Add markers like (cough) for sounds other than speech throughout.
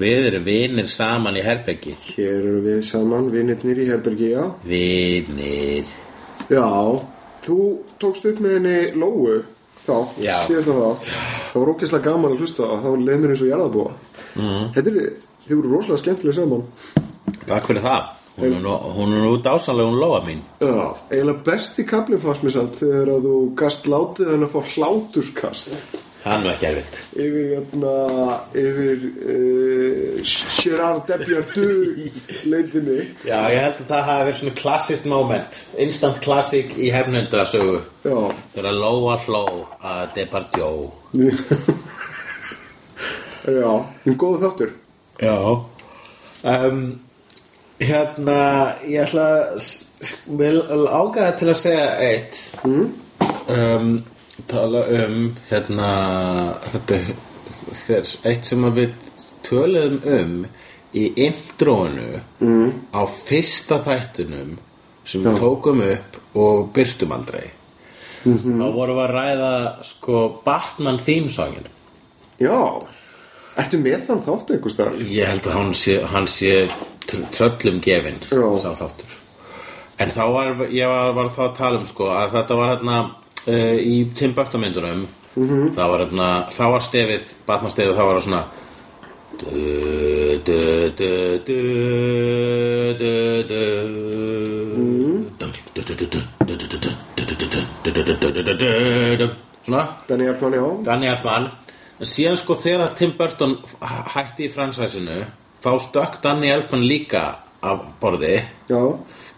við erum vinir saman í herbeggi. hér eru við saman, vinnirnir í Herbergi, já. Vinir. Já, þú tókst upp með henni Lóu þá, Já. síðast af það. Það var ógeðslega gaman að hlusta og þá leið mér eins og jarðabúa. Mm. Þetta er, þið voru rosalega skemmtilega saman. Takk fyrir það. Hún er er nú dásanlega, hún lofa mín. Já, eiginlega besti kaplinn fannst mér samt þegar að þú gast látið henni að fá hláturskast Er nú ekki erfitt. yfir, hérna, yfir uh, Gerard Depardieu leitinni. Já, ég held að það hafi verið svona klassist moment. Instant classic í hefnundasögu. Þegar Lóa hló að Depardieu. (laughs) já, en góðu þáttur. Já. Um, hérna, ég ætla að ágæða til að segja eitt. Um, tala um, hérna, þetta, eitt sem við töluðum um í introinu mm. á fyrsta þættunum sem við tókum upp og byrtum aldrei. Þá vorum við að ræða, sko, Batman theme songinu. Já, ertu með þann þátt einhvers staðar? Ég held að hann sé, hann sé tr- tröllum gefinn sá þáttur En þá var, ég var, var þá að tala um sko að þetta var hérna uh, í Tim Burton myndunum mm -hmm. þá var hérna, þá var stefið Batman stefið, þá var það svona du, du, du, du, du, du svona Danny Elfman, já Danny Elfman en síðan sko þegar Tim Burton hætti í fransæsinu þá stökk Danny Elfman líka af borði já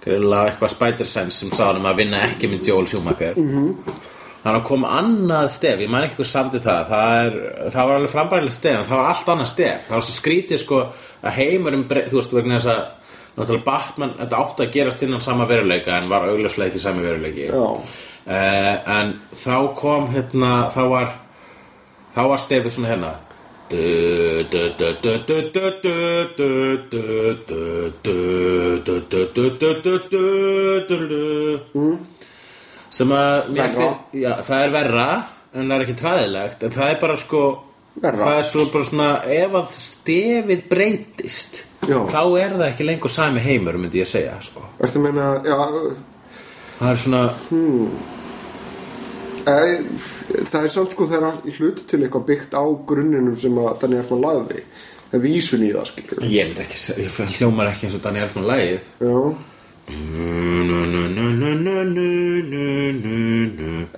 greiðlega eitthvað Spider-Sense sem sá hann um að vinna ekki með Joel Schumacher mm -hmm. þannig að kom annað stef ég man ekki hvað samdi það það, er, það var alveg frambærileg stef en það var allt annað stef það var svo skrítið sko að brey- þú veist vegna þess að náttúrulega Batman þetta átti að gerast innan sama veruleika en var augljóslega ekki sami veruleiki. Eh, en þá kom hérna þá var þá var stefið svona hérna Mm. sem að mér finn já, það er verra en það er ekki træðilegt en það er bara sko verra. það er svo bara svona ef að stefið breytist já. þá er það ekki lengur sami heimur myndi ég segja sko. Ertu að meina já Það er svona hmm það er samt sko þegar hlut til eitthvað byggt á grunninum sem að Danny Elfman lagði. Það er vísun í það, skilur. ég veit ekki, ég hljómar ekki eins og Daniel Elfman lagið Já,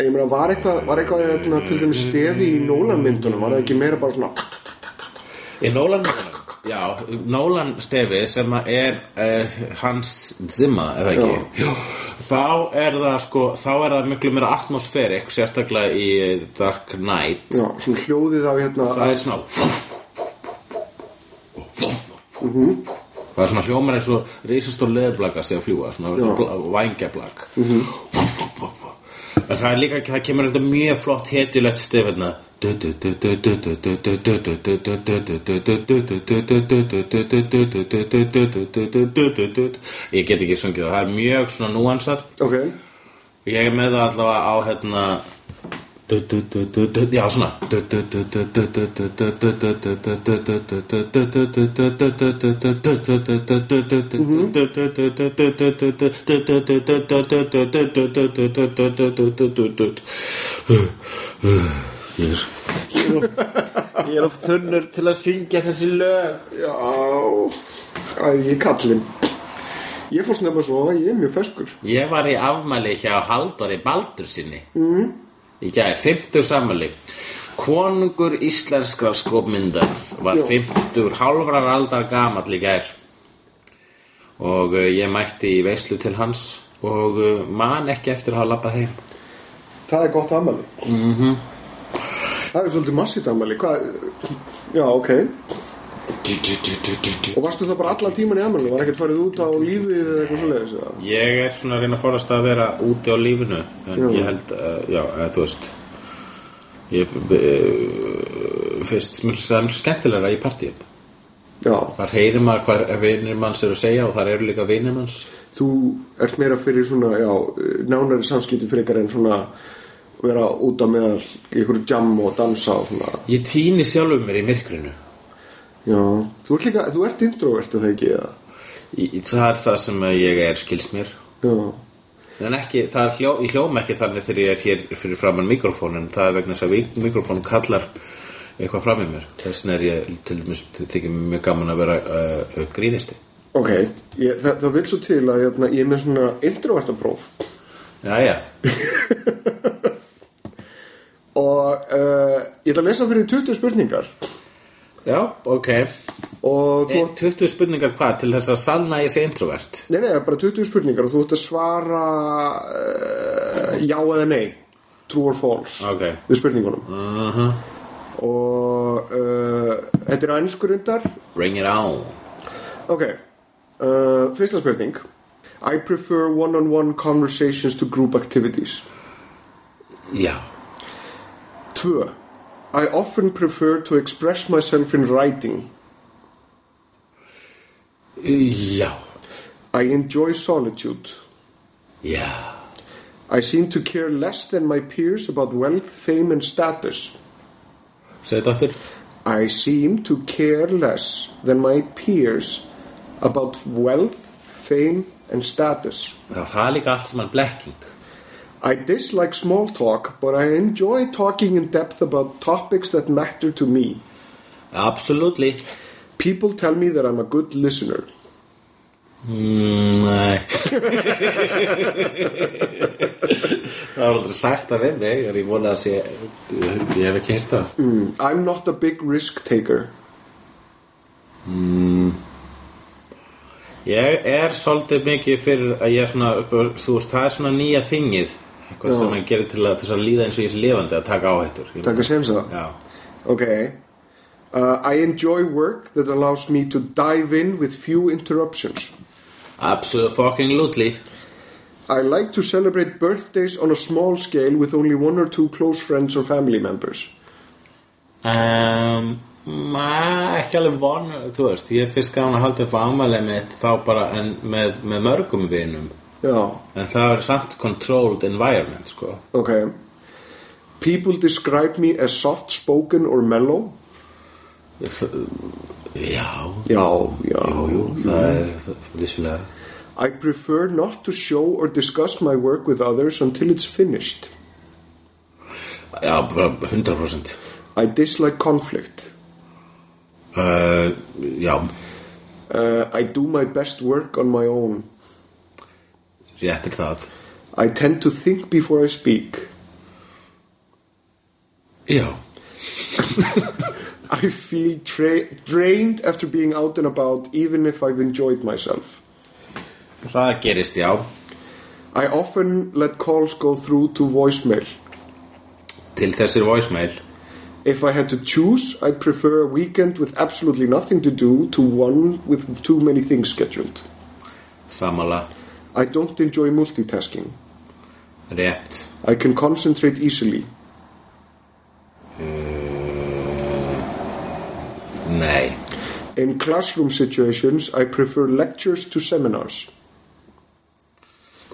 ég meina, var eitthvað, var eitthvað hérna, til dæmis stefi í Nolan myndunum, var það ekki meira bara svona, Í Nolan Já, Nolan stefið sem er uh, Hans Zimmer eða ekki? Jú. þá er það sko þá er það miklu meira atmosfærik sérstaklega í Dark Knight. Já, svona hljóðið á hérna, það er svona það er svona hljómar eins og risastór leðblaka sé að fljúga svona vængjablak. En það er líka það kemur þetta mjög flott hetjulegt stef hérna ég get ekki sungið það það er mjög svona núansar ok, Ég er með það allavega á hérna Já, svona Ég er Ég er of þunnur til að syngja þessi lög já, æ, ég kallinn. Ég fór snemma svo að ég er mjög feskur Ég var í afmæli hjá Halldóri Baldur sinni mm. Í gær, 50 sammæli Konungur íslenskrar skopmyndar var Já. 50 hálfrar aldar gamall í gær Og uh, ég mætti í veislu til hans Og uh, man ekki eftir að hafa labbað heim Það er gott ammali mm -hmm. Það er svolítið massít ammali? Já, ok Og varstu það bara allan tíman í ammali? Var ekkert farið út á lífið eða eitthvað svoleiðis? eða? Ég er svona að reyna að forast að vera úti á lífinu En Já. ég held, uh, já, eða, þú veist Ég uh, Fyrst mjög sem skemmtilegra í partíum Já, Þar heyrir maður hvað vinir manns eru að segja og þar eru líka vinir manns þú ert meira fyrir svona, já, nánari samskipti frekar en svona vera út á meðal einhverju jam og dansa og svona. Ég týni sjálfum mér í myrkrinu. Já, þú ert líka, þú ert introvert er það ekki eða? í, Það er það sem ég er skils mér. Já, En ekki, það er hljó, ég hljóma ekki þannig þegar ég er hér fyrir framann mikrofónin Það er vegna þess að mikrofón kallar eitthvað fram í mér. Þess vegna er ég til dæmis þykir mér mjög gaman að vera uh, grínisti ok, ég, það, það vil svo til að hérna, ég er með svona introverta próf. Jæja, (laughs) og uh, ég ætla að lesa fyrir því 20 spurningar. Já, ok. Og þú Eh, 20 spurningar hvað? Til þess að sanna ég sé introvert? Nei, nei, bara 20 spurningar og þú ert að svara uh, já eða nei. True or false. Ok. við spurningunum. Uh -huh. og þetta er á ennskur undar Bring it on. Ok, fyrsta spurning. I prefer one-on-one conversations to group activities. Já, Tvö. I often prefer to express myself in writing. Já, I enjoy solitude. Já. I seem to care less than my peers about wealth, fame and status. Segðu þetta aftur. I seem to care less than my peers about wealth, fame, and status. Já, það er líka allt sem er blekking I dislike small talk, but I enjoy talking in depth about topics that matter to me. Absolutely People tell me that I'm a good listener. mm, Nei (laughs) Það var aldrei sagt að við mig en ég vona að sé ég hef ekki heyrt það I'm not a big risk taker. Ég er svolítið mikið fyrir að ég er svona þú veist, það er svona nýja þingið eitthvað Já. sem maður gerir til að, til að líða eins og ég sé lifandi að taka áhættur Takk að sensa Okay. Uh, I enjoy work that allows me to dive in with few interruptions. absolutely I like to celebrate birthdays on a small scale with only one or two close friends or family members. um, Ma, ekki alveg von þú veist, ég fyrst gaman að halda upp á ámælið mitt þá bara en með, með mörgum vinum Já, en það er samt controlled environment sko. okay. People describe me as soft spoken or mellow. Já, Já, já. jú, jú, það er vissulega I prefer not to show or discuss my work with others until it's finished. Já, bara 100% I dislike conflict. uh, Já, Uh, I do my best work on my own. Rétt er það I tend to think before I speak. Já, (laughs) I feel drained after being out and about, even if I've enjoyed myself. það gerist já I often let calls go through to voicemail. Til þessir voicemail If I had to choose, I'd prefer a weekend with absolutely nothing to do to one with too many things scheduled. Samala, I don't enjoy multitasking. rétt I can concentrate easily. Nei In classroom situations, I prefer lectures to seminars.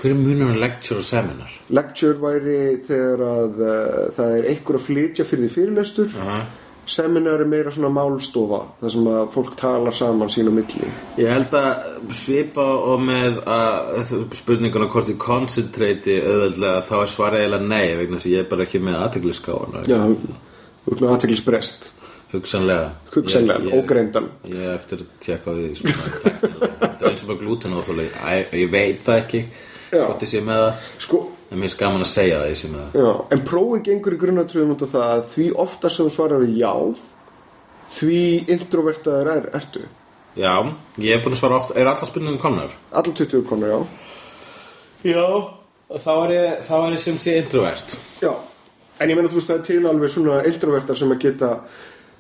Hver er munur á lecture og seminar? Lecture væri þegar að uh, það er einhver að flytja fyrir því fyrirlestur. Aha. Seminar er meira svona málstofa, þar sem að fólk talar saman sín á milli. Ég held að svipa og með að spurninguna hvort ég concentrate auðveldlega þá er svarið eiginlega nei vegna þess að ég er bara ekki með aðtegliskáðan Já, út með aðteklisbrest. hugsanlega hugsanlega, ógreindan Ég er eftir að tjekka á því. (laughs) Þetta er eins og bara glúten óþóli Ég veit það ekki. Hvort ég sé með það. Sko, En mér er gaman að segja það ég sé með það. Já, en prófið gengur í grunnatröðum út af það að því ofta sem þú svarar við já því introvertaður er, ertu. Já, ég er búin að svara oft Er allar spurningum komnar? allar 20 konar, já. Já Þá er ég, þá er ég sem sé introvert. Já, en ég meina þú veist það er til alveg svona introvertar sem að geta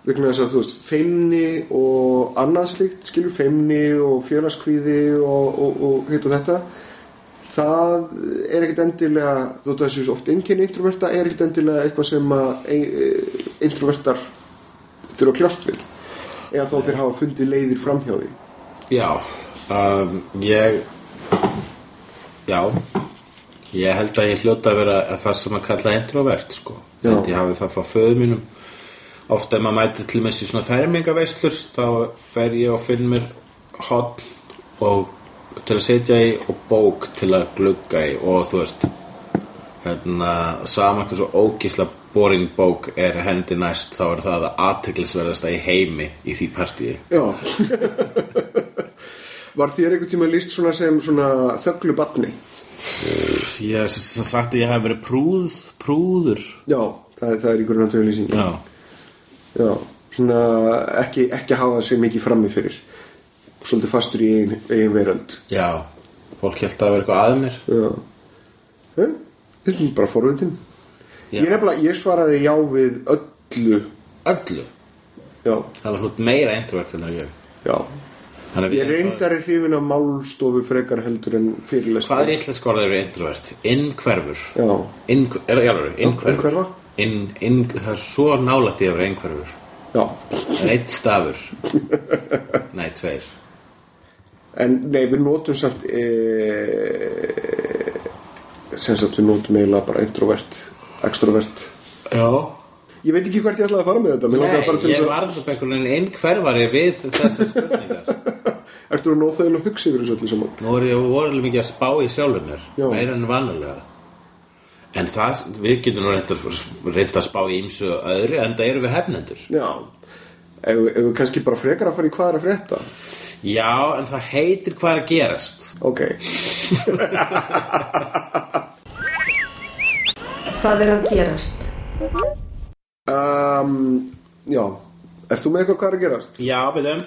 vegna þess að þú veist feimni og annað slíkt skilur feimni og félagskvíði og, og, og hitt og þetta það er ekkert endilega þótt að þessu oft einkenni introverta er ekkert endilega eitthvað sem að e- e- introvertar þurfa að kljást við eða þá þeir hafa fundið leiðir framhjá því Já um, Ég Já Ég held að ég hljóta að vera það sem að kalla introvert sko. Ég held Já. ég hafi það frá föðu mínum Ofta ef maður mæti til með sér svona fermingaveislur þá fer ég og finn mér hotn og til að setja í og bók til að glugga í og þú veist hérna, sama eitthvað svo ógísla boring bók er hendi næst þá er það að aðteglisverðasta í heimi í því partíi. Já. Var þér einhvern tíma líst svona sem svona þögglu batni? Ég hef s- s- sagt að ég hef verið prúð, prúður. Já, það, það er í grunnatröðum lýsing Já, Já, svona ekki, ekki hafa sig mikið frammi fyrir Svolítið fastur í eigin, eigin veröld. Já Fólk held að vera eitthvað að mér. Já. Eh, Þetta er bara forvitin Já. Ég, ég svaraði já við öllu. Öllu? Já, Það var ert meira introvert en ég. Já. Að Ég reyndar er hrifin af málstofu frekar heldur en fyrirlest Hvað er íslensk orðið eru introvert? Innkverfur Já, Inn, er það alveg? Innkverfur Innkverfa? inn, inn, Það er svo nálægt í að vera innkverfur já. Það er eitt stafur. Nei, tveir En nei, við notum samt e... sem sagt við notum eiginlega bara introvert, extrovert. Já. Ég veit ekki hvert ég ætlaði að fara með þetta Nei, ég varð upp einhvern veginn innkverfari við þessar spurningar. (laughs) Ertu að nóð þegar að hugsa yfir þessu öllu saman? Nú er ég vorulega mikið að spá í sjálfum mér. Meira en vanalega. En það, við getum nú reynd að, spá í ýmsu öðru En það eru við hefnendur. Já. Ef við kannski bara frekar að fara í hvað er að frétta Já, en það heitir hvað er að gerast. Ok. (laughs) Hvað er að gerast? um, Já. Ert þú með eitthvað hvað er að gerast? Já, byrjum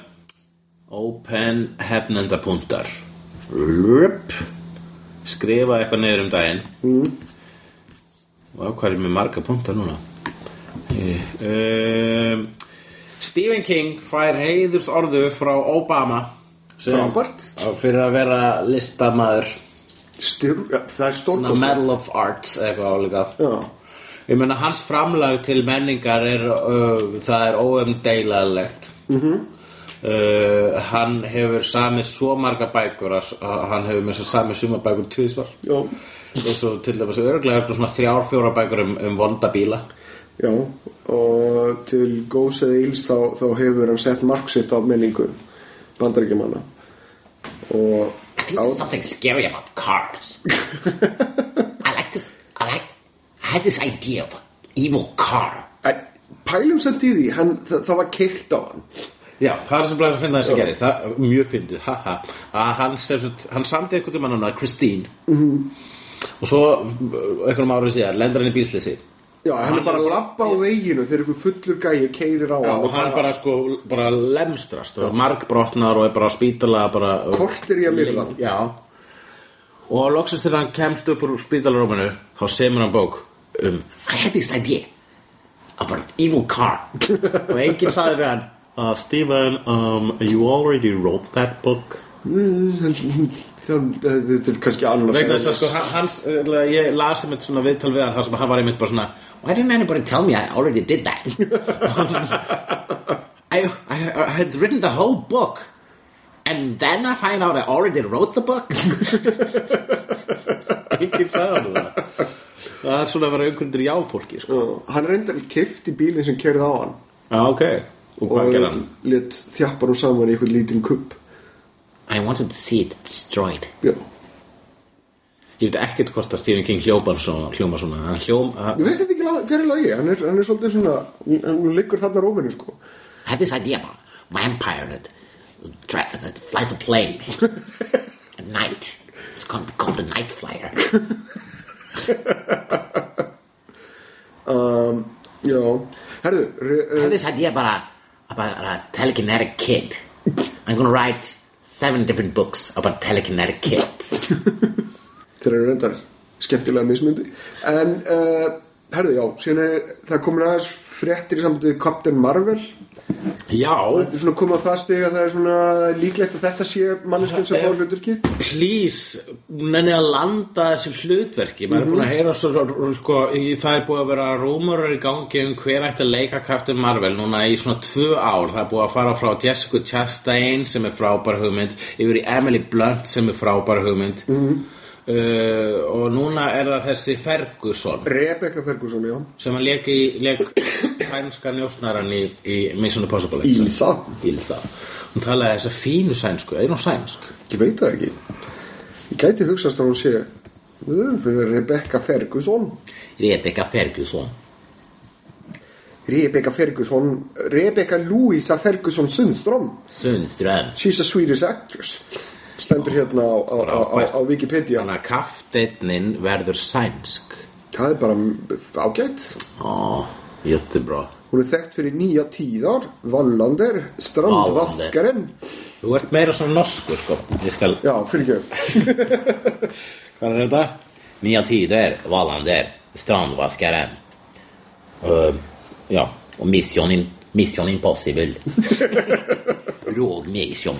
Open hefnendapunktar Rup. Skrifa eitthvað niður um daginn. Mm. Og hvað er með marga punktar núna? Um, Stephen King fær heiðurs orðu frá Obama sem- Frábært. Fyrir að vera listamaður Styr, ja, það er Svona stórkost Medal of Arts eitthvað álíka Já Ég meina hans framlag til menningar er, uh, það er óumdeilalegt. Mm Mhm. uh, hann hefur samið svo marga bækur að að hann hefur með þess að samið suma bækur tvisvar. Já Og svo til dæmis örglega er svona þrjár, fjóra bækur um, um vonda bíla. Já, og til góðs eða íls þá, þá hefur hann sett mark sitt á menningu bandaríkjumanna og á, something scary about cars. I like to, I like, I had this idea of an evil car. Æ, pælum samt í því, hann, það, það var keirt á hann Já, það er sem blæðis að finna þess að gerist. Það er mjög fyndið, haha. Að hann, hann samdi eitthvað til mannuna, Christine. Mhm. Og svo, einhvernum árið síðar, lendur hann í bílsleysi. Já, hann, Hann er bara að bara- labba á veginu þegar einhver fullur gæi keirir á Já, hann og hann bara sko, bara lemstrast og margbrotnar og er bara spítala bara, Korter í að myrða. Já Og loksist þegar hann kemst upp úr spítalarúminu þá semur hann bók um I had this idea of an evil car. (laughs) og enginn sagði við hann uh, Stephen, um, you already wrote that book Þetta er kannski annars vegna þess að sko hans, uh, ég las einmitt svona viðtal við hann þar sem hann var einmitt bara svona Why didn't anybody tell me I already did that? I, (laughs) I, I had written the whole book And then I find out I already wrote the book? (laughs) enginn sagði hann það það er svona að vera umkvöndur já fólki sko. Já, Hann reyndar keift í bílinn sem keirði á hann já ok, og hvað gerði hann? let þjappar hún saman í eitthvað lítinn kupp I wanted to see it destroyed. Já, Ég veit ekkert hvort að Stephen King hljópar svona, hljóma svona Hann hljóm, Ég hann, veist þetta ekki fyrir lagi, hann er, hann er svolítið svona, hann liggur þarna róminu sko. I had this idea about vampire that, that flies a plane at night. It's be called the Night Flyer. (laughs) Um, já, herðu, re, I uh, had this idea about a, about a telekinetic kid. I'm to write seven different books about telekinetic kids. (laughs) þeir eru reyndar skemmtilega mismundi. En, uh, herðu, já, síðan er það komin aðeins fréttir í við Captain Marvel. Já, Þetta er svona komið á það stig að það er svona líklegt að þetta sé manneskinn sem fór hluturkið. please nenni að landa þessu hlutverki maður er búin að heyra svo, sko, í, það er búið að vera rúmurar í gangi um hver ætti að leika Captain Marvel núna í svona tvö ár það er búið að fara frá Jessica Chastain sem er frábær hugmynd yfir í Emily Blunt sem er frábær hugmynd uh, og núna er það þessi Ferguson Rebecca Ferguson, já. sem hann leik í leik sænska njósnaran í, í Mission Impossible Ilsa. Ilsa hún talaði þessa fínu sænsku, er hún sænsk? Ég veit það ekki. Ég gæti hugsast að hún sé Rebecca Ferguson. Rebecca Ferguson. Rebecca Ferguson, Rebecca Louisa Ferguson Sundström. Sundström. She's a Swedish actress. Stendur hérna á, á, á, á, á Wikipedia. Þannig að kafteinnin verður sænsk Það er bara ágætt. Ó, jättebra Hún er þekkt fyrir nýja tíðar, Vallander, Strandvaskaren. Þú ert meira svona norsku sko Ég skal, Já, fyrir ekki. (laughs) hvað er þetta? Nya tider, Wallander, Strandvaskaren. Uh, ja, och Mission, in, mission Impossible. (laughs) Rogue Nation.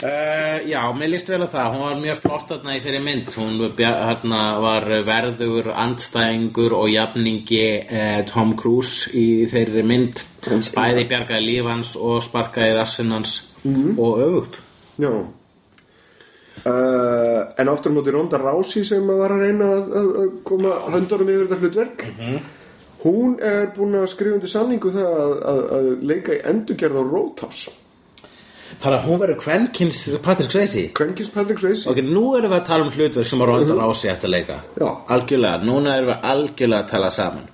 Uh, já, mér líst vel að það. Hún var mjög flott þarna í þeirri mynd. Hún hérna, var verður andstæðingur og jafningi uh, Tom Cruise í þeirri mynd. Bæði bjargaði líf hans og sparkaði rassinn hans og öfugt. Já. Uh, en aftur á móti Ronda Rousey sem var að reyna að, að, koma höndarum yfir þetta hlutverk. Hún er búin að skrifa undir samningu það að, að, að leika í endurgerð á Roadhouse Þannig að hún verður kvenkins Patrick Swayze. Kvenkins Patrick Swayze. Ok, nú erum við að tala um hlutverk sem að Ronda Rousey ætti að leika. Já. Algjörlega, núna erum við algjörlega að tala saman.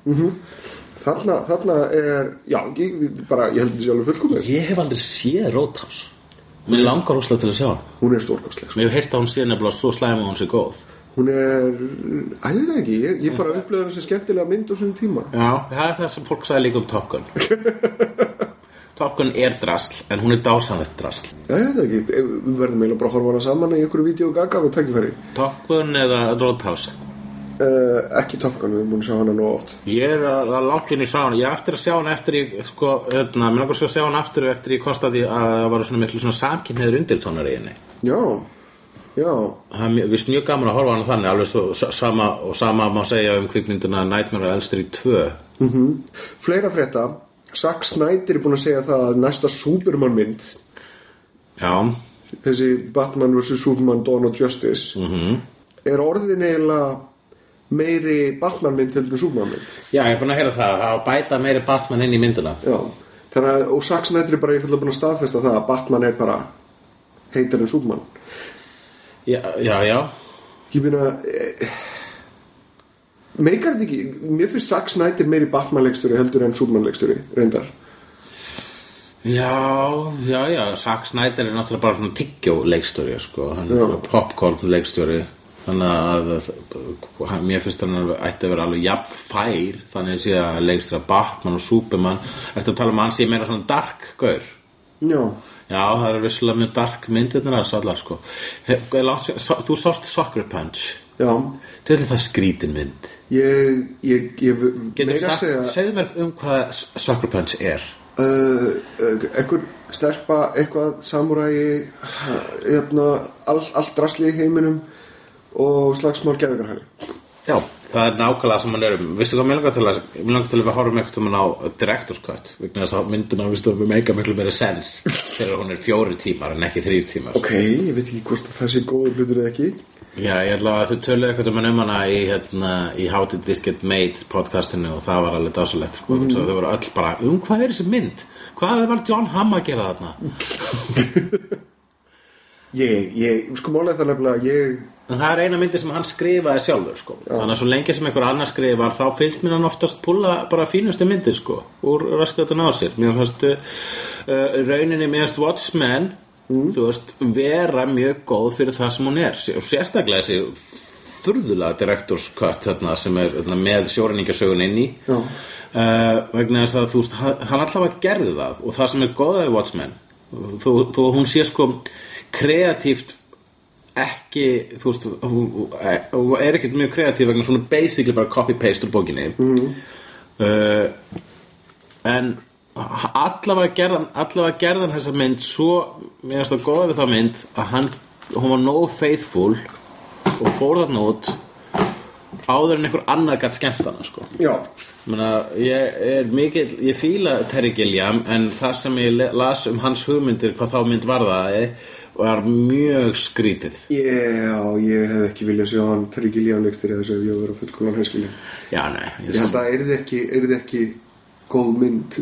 Þarna, þarna er, já, ég, bara, ég held sé alveg fullkomið. Ég hef aldrei séð Roadhouse. Mér langar óslega til að sjá hún er stórkostleg sko. Mér hef heyrt að hún sé nefnilega svo slæm og hún sé góð. Hún er, að ég veit ekki ég, ég bara upplöði þessi skemmtilega mynd á svona tíma. Já, það er það sem fólk sagði líka um Top Gun (laughs) Top Gun er drasl en hún er dásamlegt drasl. Já, ég veit ekki, við verðum eiginlega bara að horfa hana saman í einhverju vídeo gaga við tækifæri. Top Gun eða Roadhouse uh, ekki Top Gun, við erum búin að sjá hana nú oft. Ég er að, að langt inn í sá hana. Ég er eftir að sjá hana eftir í sko, öðna, Mér langar svo að sjá hana aftur eftir í kostaði að það var svona miklu svona samkynniður undirtónar í henni. Já, já. Það er vist mjög gaman að horfa hana þannig alveg svo sa- sama og sama má segja um kvikmynduna Nightmare on Elm Street 2 Fleira frétta Zack Snyder er búin að segja það að næsta Superman mynd Já, þessi Batman vs. Superman Dawn of Justice -hmm. er orðin eiginlega meiri Batman mynd heldur en Superman mynd Já, ég er búin að heyra það að bæta meiri Batman inn í mynduna Já. Þannig að, og Zack Snyder er bara einfallega búin að staðfesta það að Batman er bara heitar en Superman Já, já, já Ég meina eh, meikar þetta ekki mér finnst Zack Snyder meiri Batman leikstjóri heldur en Superman leikstjóri, reyndar. Já, já, já, Zack Snyder er náttúrulega bara svona tyggjó leikstjóri sko. hann er popcorn leikstjóri þannig að hann, mér finnst hann að ætti að vera alveg jafn fær þannig að sé að leikstjóra Batman og Superman. Ertu að tala um að hann sé meira svona dark gaur? Já, Já, það er vissulega mjög dark myndirnar að sallar sko. Hef- er sér- svo- Þú sást Soccer Punch já. Þú veit það skrítin mynd. Ég, ég, ég Getur að sagt, segðu mér um hvað S- Soccer Punch er. Uh, uh, einhver stelpa eitthvað samúrægi hérna, all, allt drasli í heiminum og slagsmál gefingarhæli Já, það er nákvæmlega sem hann er um. Vistu hvað mér langar til að Mér langar til að við horfum eitthvað hann á Director's Cut Vegna þess að myndina vistu við meika miklu meira sens Þegar hún er fjóri tímar en ekki þrýr tímar. Ok, ég veit ekki hvort að það sé góður hlutur eða ekki Já, ég ætla að þau töluðu eitthvað um um hana í, hérna, í How Did This Get Made podcastinu og það var alveg dásalegt sko. mm. Þau voru öll bara, um hvað er þessi mynd? Hvað var John Hamm að gera þarna? (laughs) Ég, ég, sko málega það nefnilega ég En það er eina myndi sem hann skrifaði sjálfur sko. Þannig að svo lengi sem einhver annar skrifar þá fylgst mér hann oftast púla bara fínustu myndir sko, úr raskatun á sér Mér fannst uh, rauninni mér Watchmen þú veist, vera mjög góð fyrir það sem hún er. Og sérstaklega þessi furðulega director's cut þarna, sem er þarna, með sjóræningasögun inn í. Uh, vegna þess að þú veist hann allavega gerði það. Og það sem er góðaði Watchmen þó, að hún sé sko kreatíft ekki þú veist hún er ekkert mjög kreatív vegna svona basically bara copy-paste úr bókinni. Mm. en allavega gerðan allavega gerðan þessa mynd svo mér finnst það góða við þá mynd að hann, hún var no faithful og fór þarna út áður en einhver annar gætt skemmt hana sko. Menna, ég er mikil, ég fíla Terry Gilliam en það sem ég las um hans hugmyndir hvað þá mynd varðaði var mjög skrítið. Já, ég hef ekki viljað sjá hann Terry Gilliam leikstir eða þess að ég vera fullkonan hinskilin Já, nei, Ég held að yrði ekki, yrði ekki góð mynd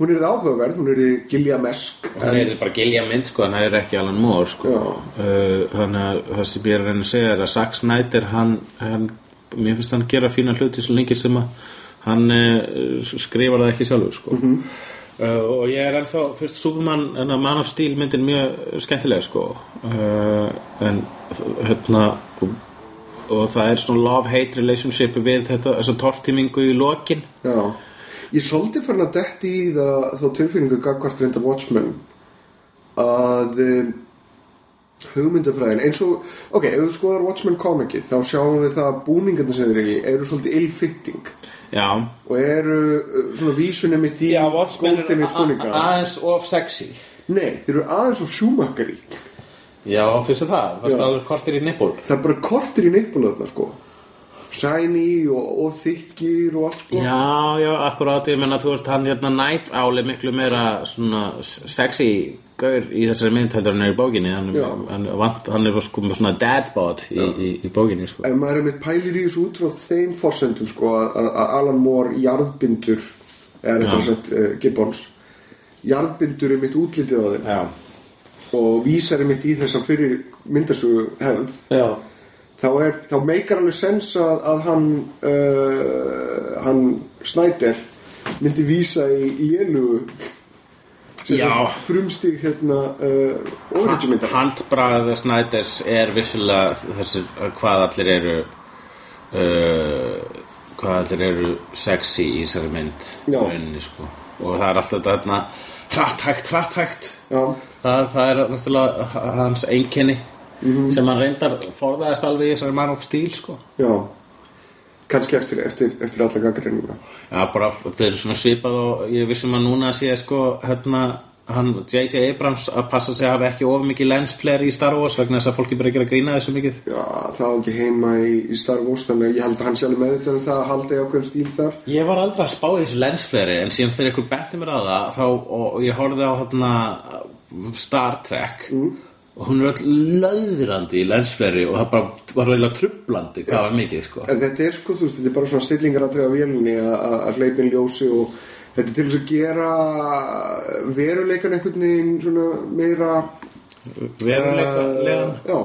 Hún yrði áhugaverð, hún yrði Gilliamesk Það er bara Gilliam mynd sko, það er ekki Alan Moore sko. Já. uh, Þannig að það sem ég er að reyna að segja er að Zack Snyder, hann, hann mér finnst hann gera fína hluti svo lengi sem að hann uh, skrifar það ekki sjálfur sko. uh, og ég er ennþá fyrst Superman en að Man of Steel myndin mjög skemmtileg sko. uh, en hérna og, og það er svona love-hate relationship við þetta, þessa tortímingu í lokin Já, ég er svolítið farin að detti í það, þá tilfinningu gagvart reynda Watchmen að um, hugmyndafræðin eins og, ok, ef við skoðar Watchmen komikið þá sjáum við það að búningarnir sem þeir eru í eru svolítið ill-fitting Já, og eru uh, svona vísunum mitt í Já, Watchmen er góðdæmi búninga aðeins of sexy Nei, þeir eru aðeins of sjúmakari Já, finnst það? Já. það alveg kortir í nippul? það er bara kortir í nippulaðna sko shiny og, og þykkir og allt sko. Já, já, akkurát, ég menna þú veist hann hérna Night Owl er miklu meira svona sexy gaur í þessari mynd heldur en er í bókinni. Hann, Já. hann, vant, hann er sko með svona dadbot í, í, í bókinni sko. ef maður er með pælir í þessu út frá þeim forsendum sko að, að að Alan Moore jarðbindur eða þetta Já. sagt uh, Gibbons jarðbindur er mitt útlitið á þeim. Já, og vísar er mitt í þess að fyrir myndasögu hefð já, þá, er, þá meikar alveg sens að, að hann uh, hann Snyder myndi vísa í, í enu Já. frumstig hérna uh, Handbragð Snæders er vissulega þessir hvað allir eru uh, hvað allir eru sexy í þessari mynd rauninni, sko. og það er alltaf þetta hérna hratt hægt, hratt hægt. Það, það er náttúrulega hans einkenni Mhm. sem hann reyndar forðaðist alveg í þessari Man of Steel sko. já kannski eftir, eftir, eftir alla gaggreinuna Já, bara þau eru svona svipað og ég vissum að núna sé sko hérna hann J.J. Abrams að passa sig að hafa ekki of mikið lensflare í Star Wars vegna þess að fólki bara ekki að grína þessu mikið Já, það á ekki heima í, í Star Wars þannig að ég held að hann sjálf meðutöð um það að halda í ákveðum stíl þar Ég var aldrei að spá í þessu lensflare en síðan þegar ykkur benti mér á það þá, og, ég horfði á hérna Star Trek og hún er öll löðrandi í lensflare og það bara var reyla trublandi hvað var mikið sko. En þetta er sko, þú veist, þetta er bara svona stillingaradrið á vélinni að- að að hleypin ljósi og þetta er til þess að gera veruleikan einhvern veginn svona meira Veruleika uh, Já,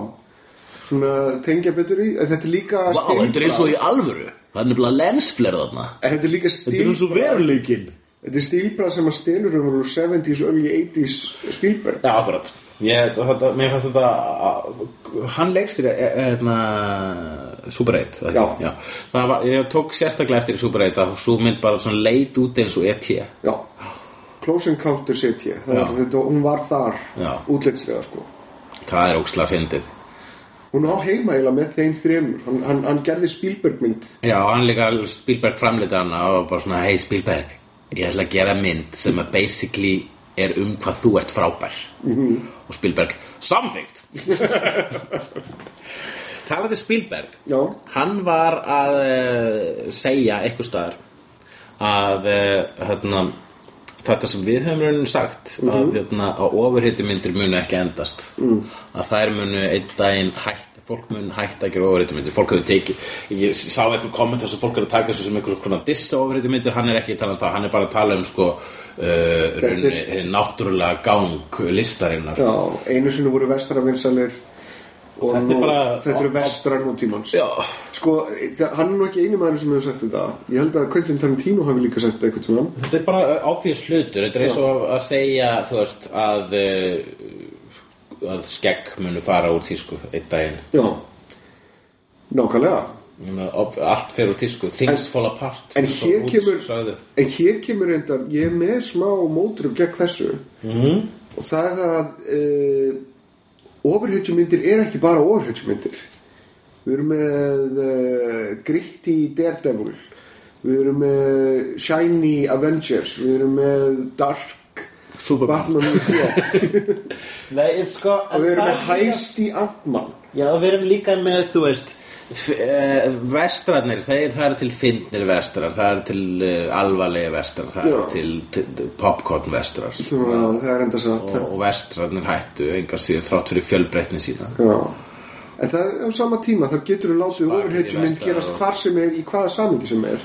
svona tengja betur í. En þetta er líka stílbragð í alvöru. Það er nefnilega lensflare þarna. En Þetta er líka stílbragð veruleikin Þetta er stílbragð sem að stelur um úr 70s, early 80s Spielberg. Já, akkurat. Ég, þetta, Mér fannst þetta Hann leikst í hérna, Super 8 það ekki? Já. Það var, Ég tók sérstaklega eftir Super 8 að svo mynd bara leit út eins og ET Já, Close Encounters Já. þetta, Hún var þar Já. útlitslega sko. Það er ókslega fyndið. Hún á heima eiginlega með þeim þremur. Hann, hann, hann gerði Spielberg mynd. Já, hann líka Spielberg framleita hana og bara svona, hei Spielberg ég ætla að gera mynd sem að basically er um hvað þú ert frábær. -hmm. og Spielberg, samþygt (laughs) Talandi Spielberg? Já, hann var að uh, segja eitthvað staðar að uh, hérna, þetta sem við höfum raunin sagt að, hérna, að ofurhittumyndir munu ekki endast. Mm. að þær munu einn daginn hætta fólk mun hætta að gera ofurreitumyndir fólk hefur tekið, ég sá einhver komment þar sem fólk er að taka þessu sem einhver svona dissa ofurreitumyndir, hann er ekki að tala um það, hann er bara að tala um sko uh, runni, náttúrulega gang listarinnar. Já, einu sinni voru vestara vinsalir og Þetta er bara- þetta eru vestrar nútímans. Já. Sko, hann er nú ekki eini maður sem hefur sagt þetta. Ég held að Quentin Tarantino hafi líka sagt tímann. Þetta er bara ákveðis hlutur, þetta er eins og að segja, þú veist, að, uh, að skegg munu fara úr tísku einn daginn. Já, nákvæmlega Allt fer úr tísku, things En- fall apart. En hér kemur, en hér kemur reyndar, ég er með smá móturum gegn þessu -hmm. og það er það að uh, ofurhetjumyndir er ekki bara ofurhetjumyndir. Við erum með uh, Gritty Daredevil, við erum með Shiny Avengers, við erum með Dark Superman. Batman já. (laughs) Nei, ég sko... og við erum með Heisty Ant-Man. Já, við erum líka með, þú veist, eh, vestrarnir, þeir, það eru til fyndnir vestrar, það eru til uh, alvarlega vestrar, það Já. til, til popcorn vestrar. Svo, það er enda satt. Og, og vestrarnir hættu, engar síður, þrátt fyrir fjölbreytni sína. Já. En það er á sama tíma, þar getur við látið Spagetti ofurhetjumynd vestar gerast og- hvar sem er, í hvaða samingi sem er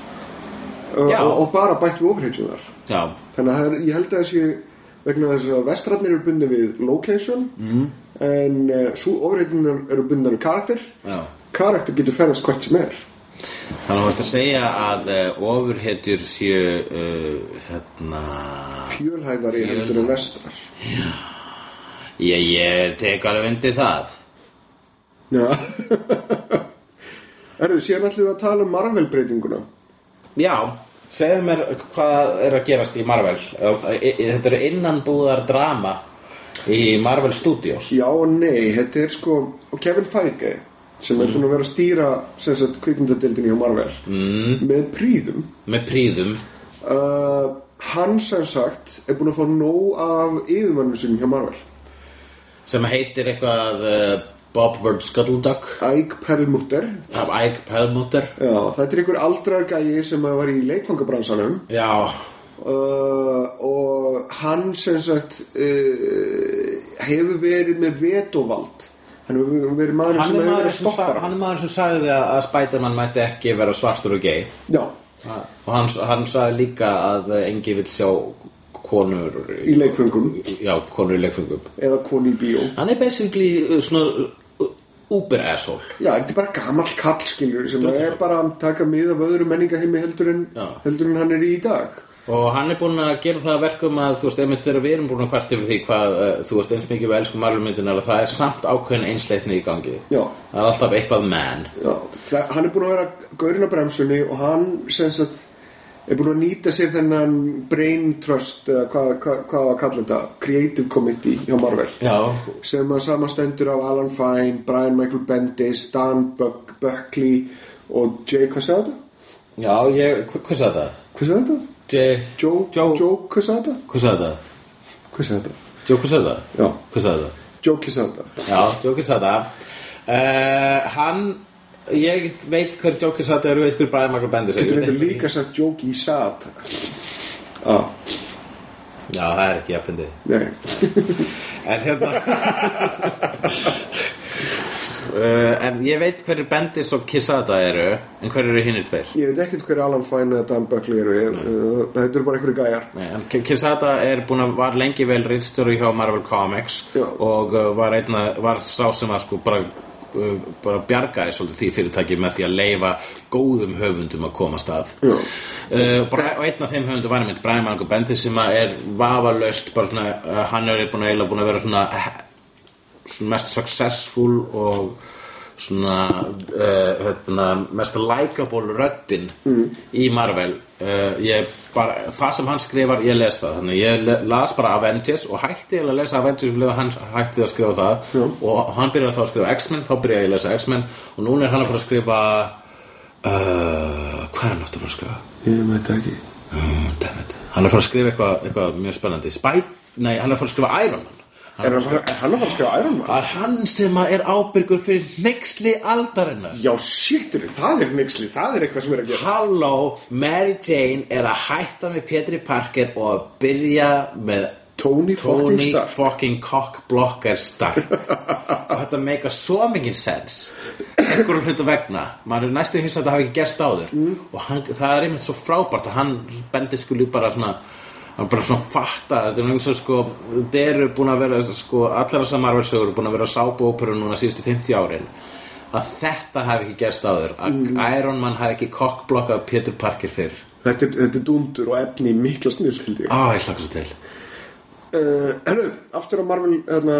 og, Já. og, og bara bætt við ofurhetjunar. Já, Þannig að það er, ég held að þessi vegna þess að vestrarnir eru bundið við location mm. en uh, svo ofurhetjunar eru bundið við karakter. já. Karakter getur ferðast hvert sem er. Þannig að þú ert að segja að uh, ofurhetjur séu uh, hérna Fjölhæfari heldur en vestrar. ég, ég tek alveg undir það Já. (laughs) Erðu, ætlum við að tala um Marvel breytinguna. Já, segðu mér hvað er að gerast í Marvel. E- e- Þetta eru innanbúðar drama í Marvel Studios. Já og nei, þetta er sko Kevin Feige sem er búin að vera að stýra sem kvikmyndadeildinni hjá Marvel. Mm. með príðum með príðum uh, hann sem sagt er búin að fá nóg af yfirmannum sinni hjá Marvel. Sem heitir eitthvað uh, Bob Word Scuttleduck Ike Perlmutter Ike Perlmutter. Já, þetta er einhver aldrar gæi sem var í leikfangabransanum. Já, uh, og hann sem sagt uh, hefur verið með vetovald. Hann hefur verið maður hann sem hefur verið maður að sem, stoppa sa, hann er maður sem sagði að, að Spiderman mætti ekki vera svartur og gay. Já, og hann, hann sagði líka að uh, engi vill sjá konur í leikfangum Já, konur í leikfengum eða koni í bíó. Hann er basically uh, svona uber asshole Já, þetta er bara gamall kall skilur sem er bara að taka mið af öðru menningaheimi heldur en, Já. heldur en hann er í dag Og hann er búinn að gera það að verkum að þú veist, einmitt þegar við erum búin að hvert yfir því hvað, uh, þú veist, eins mikið við elskum marlumyndinar að það er samt ákveðin einsleitni í gangi. Já. Það er alltaf eitthvað man. Já, það, hann er búin að vera gaurinn á bremsunni og hann sem sagt er búin að nýta sér þennan brain trust eða hvað, hvað, hvað var að kalla þetta creative committee hjá Marvel Já. sem að samastendur af Alan Fine, Brian Michael Bendis, Dan Buck, Buckley og Jay, hvað sagði þetta? Já, ég, hva- hvað sagði það? Hvað sagði þetta? J... Joe, Joe- Joe, hvað sagði þetta? Hvað sagði það? Hvað sagði þetta? Joe, hvað sagði það? Já, Hvað sagði það? Joe, hvað sagði þetta? Já, Joe, hvað sagði það? Uh, hann, ég veit hver sagði það og veit hver Brian Michael Bendis. Þetta Ég er ekki- líka sagt Joe í sat ah, Já, það er ekki. Nei, En hérna uh, En ég veit hverju Bendis og Kissada eru En hverju eru hinnir tveir ég veit ekkert hver Alan Fine eða Dan Buckley eru ég, uh, Þetta eru bara einhverju gæjar Nei, en K- Kissada er búin að var lengi vel rítstjóri hjá Marvel Comics Já. og uh, var, einna, var sá sem að sko bara bara bjargaði svolítið því fyrirtæki með því að leifa góðum höfundum að koma stað uh, Bra- og einn af þeim höfundum var einmitt Brian Malcolm Bendis sem er vafalaust bara svona, uh, hann er búin að, búin að vera svona, svona mest successful og svona uh, hérna, mest likeable röddin í Marvel. Uh, ég bara, það sem hann skrifar ég les það, þannig ég las bara Avengers og hætti eiginlega að lesa Avengers um leið að hann hætti að skrifa það. Og hann byrjaði þá að skrifa X-Men, þá byrjaði ég að lesa X-Men. Og núna er hann að fara að skrifa uh, hvað er hann aftur að fara að skrifa? Ég veit ekki. It. hann er að fara að skrifa eitthvað, eitthvað mjög spennandi. Spy, nei, hann er að fara að skrifa Iron Man Er hann, að fara að skrifa Iron Man? Það er hann sem að er ábyrgur fyrir nexli aldarinnar. Já, shittur, það er nixli, það er eitthvað sem er að gera Halló, Mary Jane er að hætta með Petri Parker og að byrja með Tony Tony fucking cockblocker Stark. Og þetta meika svo mikið sens einhverjum hlutu vegna. Maður er næstu hissa að þetta hafi ekki gerst áður. Mm. og hann, það er einmitt svo frábært að hann bendi skuli bara svona hann bara svona fatta þetta er eins og sko þetta eru búin að vera sko allar þessar Marvel sögur eru búin að vera sápu óperu núna síðustu 50 árin. Að þetta hafi ekki gerst áður að Mm. Iron Man hafi ekki kokkblokkað Peter Parker fyrr. Þetta er, þetta er dundur og efni mikla ég. Á ég hlaka svo til. Uh, Herru, aftur á Marvel hérna,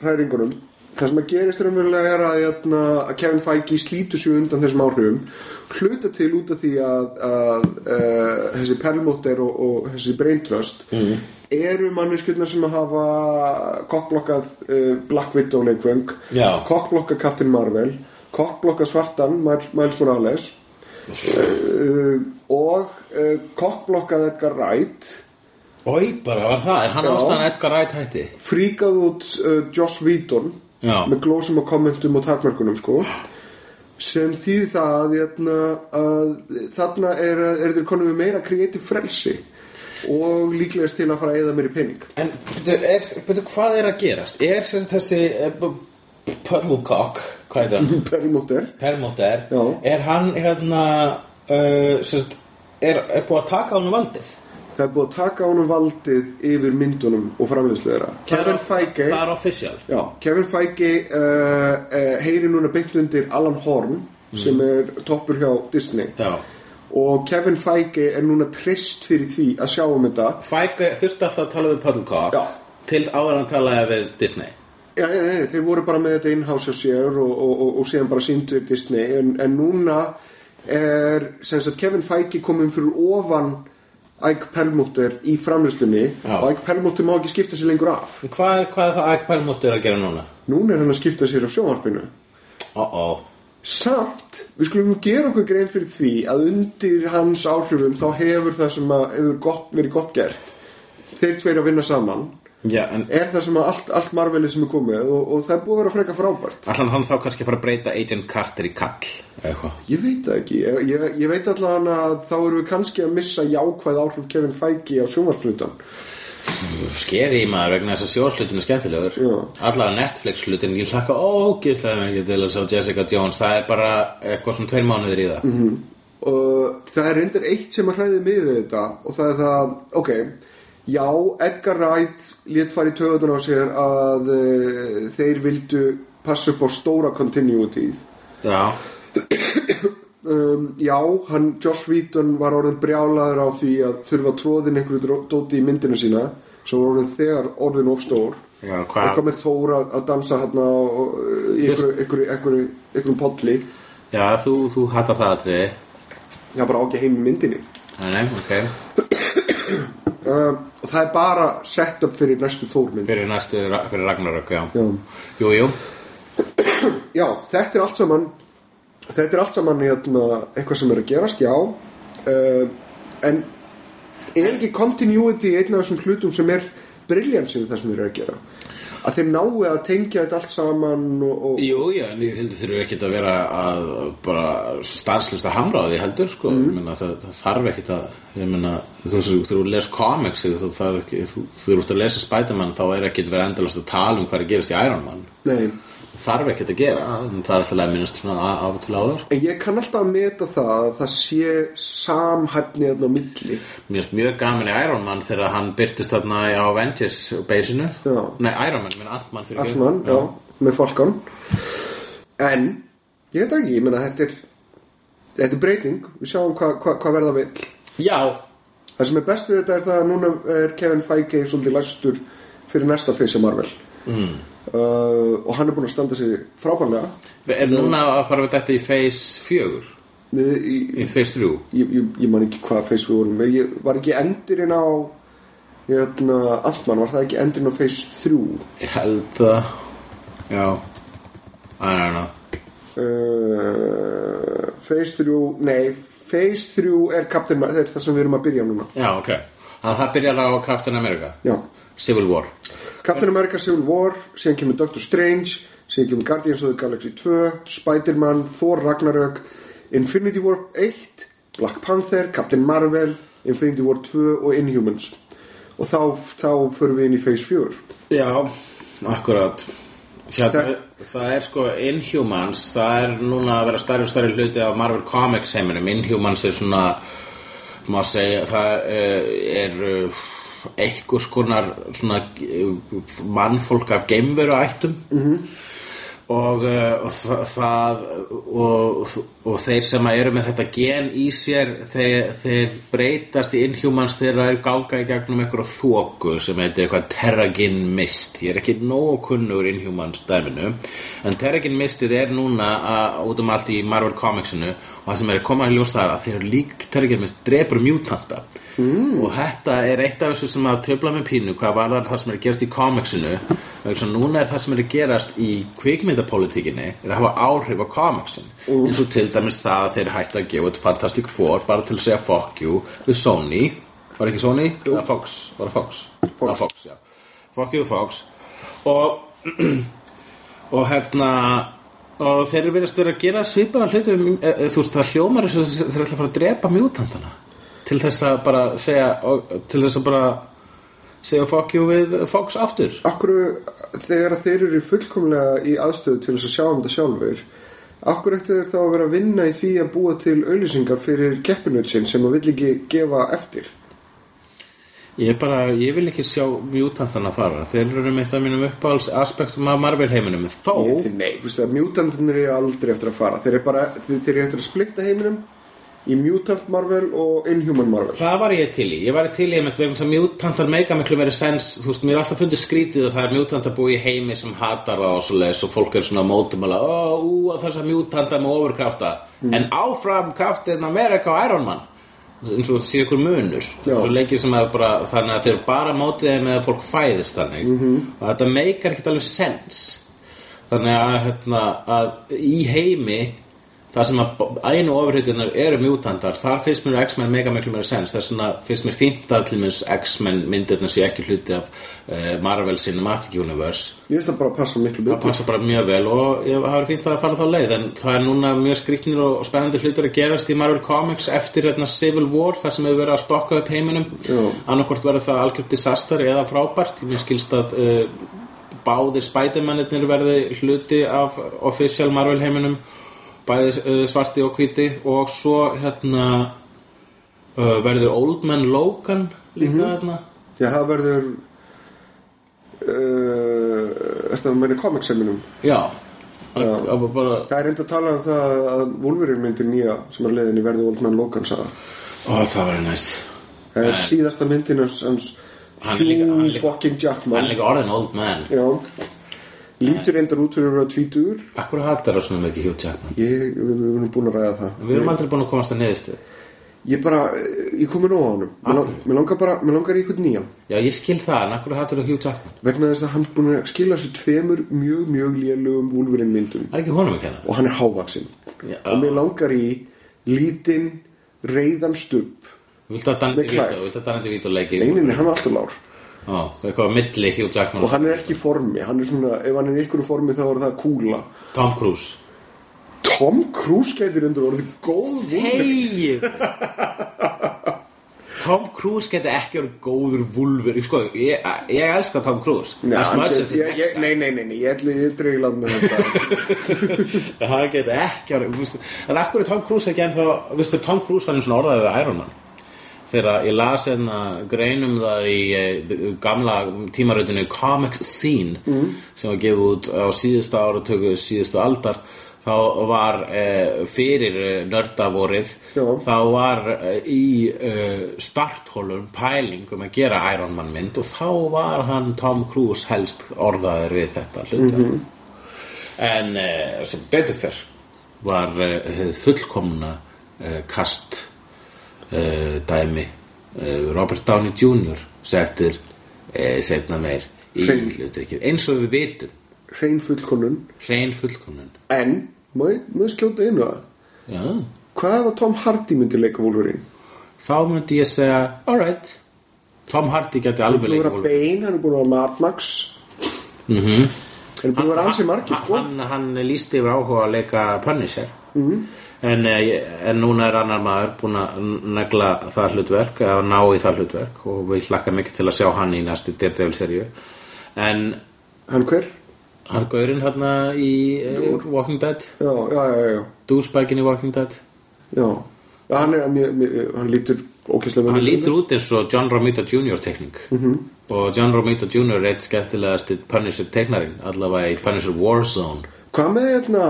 hræringunum Það sem að gerist raunverulega er að, hérna, að Kevin Feige slítur sig undan þessum áhrifum hluta til út af því að, að uh, þessi perlmóter og, og þessi braintrust mm. eru manneskjurnar sem að hafa kokkblokkað uh, Black Widow leikvöng kokkblokkað Captain Marvel kokkblokkað svartan Miles Morales uh, og uh, kokkblokkað Edgar Wright. Ói bara var það, er hann ástæðan Edgar Wright hætti? fríkað út Joss Whedon Já. með glósum og kommentum og takmörkunum sko sem þýði það að, hérna, að þarna er, er þeir konum með meira kreatív frelsi og líklegast til að fara að eða meiri pening En er, byrju, hvað er að gerast? Er þessi það? Perlmóter Permoter, Já. er hann hérna uh, er, er búið að taka á hann valdið? Það er búið að taka ánum valdið yfir myndunum og framleiðslu þeirra. Kevin Feige Það er official. Já, Kevin Feige uh, uh, heyri núna beint undir Alan Horn sem er toppur hjá Disney. Já. Og Kevin Feige er núna trist fyrir því að sjá um þetta. Feige þurfti alltaf að tala við Puddlecock til áður hann talaði við Disney. Já, nei, nei, nei, þeir voru bara með þetta in-house hjá sér og, og, og, og síðan bara síndu Disney. En, en núna er Kevin Feige komin fyrir ofan Ike Perlmutter í framlýslunni Já. og Ike Perlmutter má ekki skipta sér lengur af Hvað er, hvað er það Ike Permoter að gera núna? núna er hann að skipta sér af sjónvarpinu Uh-oh samt, við skulum gera okkur grein fyrir því að undir hans áhrifum þá hefur það sem að hefur gott, verið gott gert þeir tveir að vinna saman Já, er það sem að allt, allt marvelið sem er komið og, og það er búið að vera freka frábært. Allan hann þá kannski fara að breyta Agent Carter í kall eitthvað? Ég veit ekki, ég, ég, ég veit allan að þá erum við kannski að missa jákvæð áhrif Kevin Feige á sjónvarsflutan Skeri maður vegna þess að sjóðslutin er skemmtilegur. Allavega Netflix hlutin Ég hlakka ógislega mikið til að sjá Jessica Jones. Það er bara eitthvað svona tveir mánuðir í það. Mhm. og það er reyndar eitt sem að hræði mig við þetta og það er það, ok já, Edgar Wright lét fara í töðun á sér að uh, þeir vildu passa upp á stóra continuityð Já, um, já, hann Joss Whedon var orðin brjálaður á því að þurfa tróðin einhverju dóti í myndina sína sem var orðin þegar orðin of stór. Já eitthvað hvað? með Þóra að dansa hérna í einhverju, podli Já, þú, þú hattar það aðtriði það bara á ekki heim í myndinni. Nei, nei, ok uh, og það er bara sett upp fyrir næstu Þórmynd Fyrir næstu, fyrir Ragnarök, já. Já. Jú, (clears throat) já, þetta er allt saman þetta er allt saman hérna, eitthvað sem er að gerast, já. Uh, en er ekki continuity einn af þessum hlutum sem er briljansinn það sem þeir eru að gera að þeir nái að tengja þetta allt saman og, og Jú, já, en ég þyldi þurfi ekkit að vera að bara stanslust að hamra á því heldur, sko, mm. meina, það, það þarf ekkit að ég meina, þú veist, þegar þú les comics þú ert að lesa Spiderman þá er ekkit verið endalast að tala um hvað er að gerast í Iron Man, nei, þarf ekkit að gera. Það er alltaf að minnast svona af og til áður ég kann alltaf að meta það að það sé samhæfni á milli. Mér finnst mjög gaman í Iron Man þegar hann byrtist þarna á Avengers beysinu Já. Nei, Iron Man, minn Ant-Man fyrir Allmann, já, með Falcon. En, ég veit ekki, ég meina þetta er þetta er breyting, við sjáum hvað hva, hva verða vill. Já, það sem er best við þetta er það að núna er Kevin Feige svolítið læstur fyrir næsta feysi Marvel mm. uh, og hann er búinn að standa sig frábærlega. Er núna að fara við þetta í Phase 4 Við- í, í Phase 3 ég, ég, ég man ekki hvað feysi við vorum ég, var ekki endurinn á hérna, Antman, var það ekki endurinn á feysi 3 Ég held það. Já. I don't know. Uh, Phase 3 nei, Phase 3 er Captain Marvel, það er það sem við erum að byrja núna. Já, ok. Að það byrjar á Captain America. Já, Civil War Captain America Civil War síðan kemur Doctor Strange síðan kemur Guardians of the Galaxy 2 Spider-Man, Thor Ragnarök Infinity War 1 Black Panther, Captain Marvel Infinity War 2 og Inhumans. Og þá, þá förum við inn í phase 4 Já, akkurat. Hérna, Það er sko Inhumans Það er núna að vera stærri og stærri hluti af Marvel Comics heiminum. Inhumans er svona má segja, það eh, er uh, einhvers konar svona eh, mannfólk af geimveru ættum -hmm. og, uh, og það, og, og þeir sem eru með þetta gen í sér þeir, þeir breytast í Inhumans þegar það er gálga í gegnum einhverja þóku sem heitir eitthvað Terragin Mist. Ég er ekki nógu kunnur Inhumans dæminu en Terragin Mistið er núna að, út um allt í Marvel Comicsinu og það sem er að koma að ljós það er að þeir eru lík Terragin Mist drepur mjútanta mm. og þetta er eitt af þessu sem að tröfla með pínu hvað var það sem er að gerast í þess að núna er það sem er að gerast í kvikmyndapolitíkinni er að hafa áhrif á comicsin eins og til dæmis það að þeir hættu að gefa út Fantastic Four bara til að segja fuck you við Sony var ekki Sony? Eða Fox var það Fox? Fox. Já, Fox já. fuck you Fox og (clears throat) og hérna og þeir eru verið að vera að gera svipaðan hluti um, e, e, þú veist það hljómar eins og þeir ætla að fara að drepa mjútantana til þess að bara segja og, til þess að bara segja fuck you við Fox aftur? Akkur þegar að þeir eru fullkomlega í aðstöðu til þess að sjá um þetta sjálfur Akkur eftir þeir þá að vera að vinna í því að búa til auðlýsingar fyrir keppinutsin sem að vill ekki gefa eftir? Ég bara, ég vil ekki sjá mjútantana fara. Þeir eru með eitt af mínum uppáhalds aspektum af Marvel heiminum Þó, nei, að mutantinir eru aldrei eftir að fara. Þeir eru bara, þeir eru eftir að splitta heiminum í Mutant Marvel og Inhuman Marvel. Það var ég til í. Ég var til í einmitt vegna þess að mjútantar meika miklu meiri sens. Þú veist, mér er alltaf fundið skrítið að það er mjútantar búið í heimi sem hatar það og svo leis og fólk er svona mótumala Ó, ú, þess að mjútantar með ofurkrafta En áfram kraftin Amerika og Iron Man. Eins og sé ykkur munur. Sem að bara þannig að þeir bara mótið þeim með að fólk fæðist þannig. -hmm. og þetta meikar ekkert alveg sens. Þannig að, hérna, að í heimi það sem að einu ofurhýtunar eru mjútantar þar finnst mér X-Men mega miklu meira sens þess vegna finnst mér fínt að til minns X-Men myndirna sé ekki hluti af uh, Marvel Cinematic Universe. Ég veist það bara að passa miklu það betur passa bara mjög vel og ég hafa fínt að fara þá leið en það er núna mjög skrýtnir og spennandi hlutur að gerast í Marvel Comics eftir hérna, Civil War þar sem hefur verið að stokka upp heiminum. Já. annarkvort verður það algjört disaster eða frábært. Mér skilst að uh, báðir Spidermanirnir verði hluti af official Marvel heiminum bæði uh, svarti og hvíti. Og svo hérna uh, verður Old Man Logan líka hérna Því að það verður Eftir að meina komikseiminum já, bara Það er reynd að tala um það að Wolverine myndir nýja sem er leiðin í verði Old Man Logan saga Ó, það var næst Það er síðasta myndin hans, Hugh fucking Hann er Jackman. líka orðin old man. Já Lítur reyndar út fyrir að vera tvítur Akkur hattar það svona mikið Hugh Jackman? Ég, við, við erum búin að ræða það. Við erum aldrei búin að komast að neðistu Ég bara, ég komi nóg á honum. Mér lang- Mér langar bara, mér langar í eitthvað nýjan. Já, ég skil það, en akkur hattar það Hugh Jackman? Vegna þess að hann er búin að skila sér tveimur mjög, mjög lélugum Wolverine myndum. Það er ekki honum að kenna. Og hann er hávaksinn Já. Og mér langar í lítinn, reyðan stubb. Viltu að Með Danny klær. Vito, viltu að Danny Vito leiki? Eininni, hann er alltaf lár Ó, eitthvað milli Hugh Jackman Og hann er ekki í formi Hann er svona, ef hann er í ykkur formi þá er það kúla. Tom Cruise. Tom Cruise gætir undir orðið góð Hei Tom Cruise geti ekki verið góður vúlfur Sko, ég, ég elska Tom Cruise. Nei, get- ég- ég- nei, nei, nei, nei, ég ætli land með þetta. (laughs) Það geti ekki En akkur er Tom Cruise ekki ennþá Vistu, Tom Cruise var einu svona orðaðið Iron Man Þegar ég las hérna greinum það í eh, gamla tímaröðinu Comics Scene sem var gefið út á síðustu áratöku síðustu aldar þá var eh, fyrir eh, nördavorið Já. þá var eh, í eh, starthólum pæling um að gera Iron Man mynd og þá var hann Tom Cruise helst orðaður við þetta hluta en uh, sem betur fyrr var uh, fullkomna kast uh, dæmi uh, Robert Downey Jr. settur uh, setna meir í hlutverkið eins og við vitum Hrein fullkonun hrein fullkomnun En, ég skjóta inn á það Hvað að Tom Hardy myndi leika Wolverine? þá myndi ég segja alright Tom Hardy geti Hann alveg leika vera Wolverine. Hann er búin að vera Mad Max Mhm. Það er búin að vera ansi margir, sko. hann, hann lísti yfir áhuga að leika Punisher mm. En, eh, en núna er annar maður búin að negla það hlutverk að ná í það hlutverk og við hlakka mikið til að sjá hann í næstu Daredevil seríu en Hann hver? hann gaurinn hérna í uh, Walking Dead Já, já, já, douchebaginn í Walking Dead já. hann, er, mér, mér, hann lítur ókesslega hann lítur út eins og John Romita Jr. tekning -hmm. og John Romita Jr. er eitt skemmtilegasti Punisher teiknarinn allavega í Punisher Warzone Hvað með, hérna,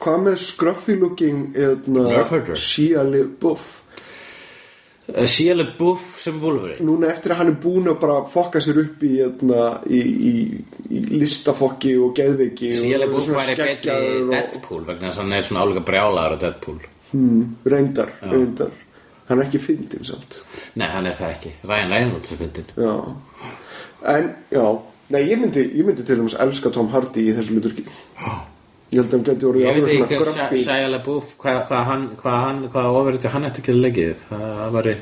hvað með scruffy looking, LaBeouf? uh, Shia LaBeouf sem Wolverine. Núna eftir að hann er búin að bara fokka sér upp í, hérna, í, í, í listafokki og og LaBeouf svona væri og- Deadpool vegna þess að hann er svona álíka brjálaður á Deadpool. Reyndar, reyndar. Hann er ekki fyndin samt. Nei, hann er það ekki. Ryan Reynolds er fyndin Já. En, já. Nei, ég myndi, ég myndi til dæmis elska Tom Hardy í þessu luturki Ég held að hann geti orðið Ég veit alveg ekki svona hvað grabbi Shia LaBeouf hvað hva hann, hvað hann, hvað ofurði hann eftir ekki það væri,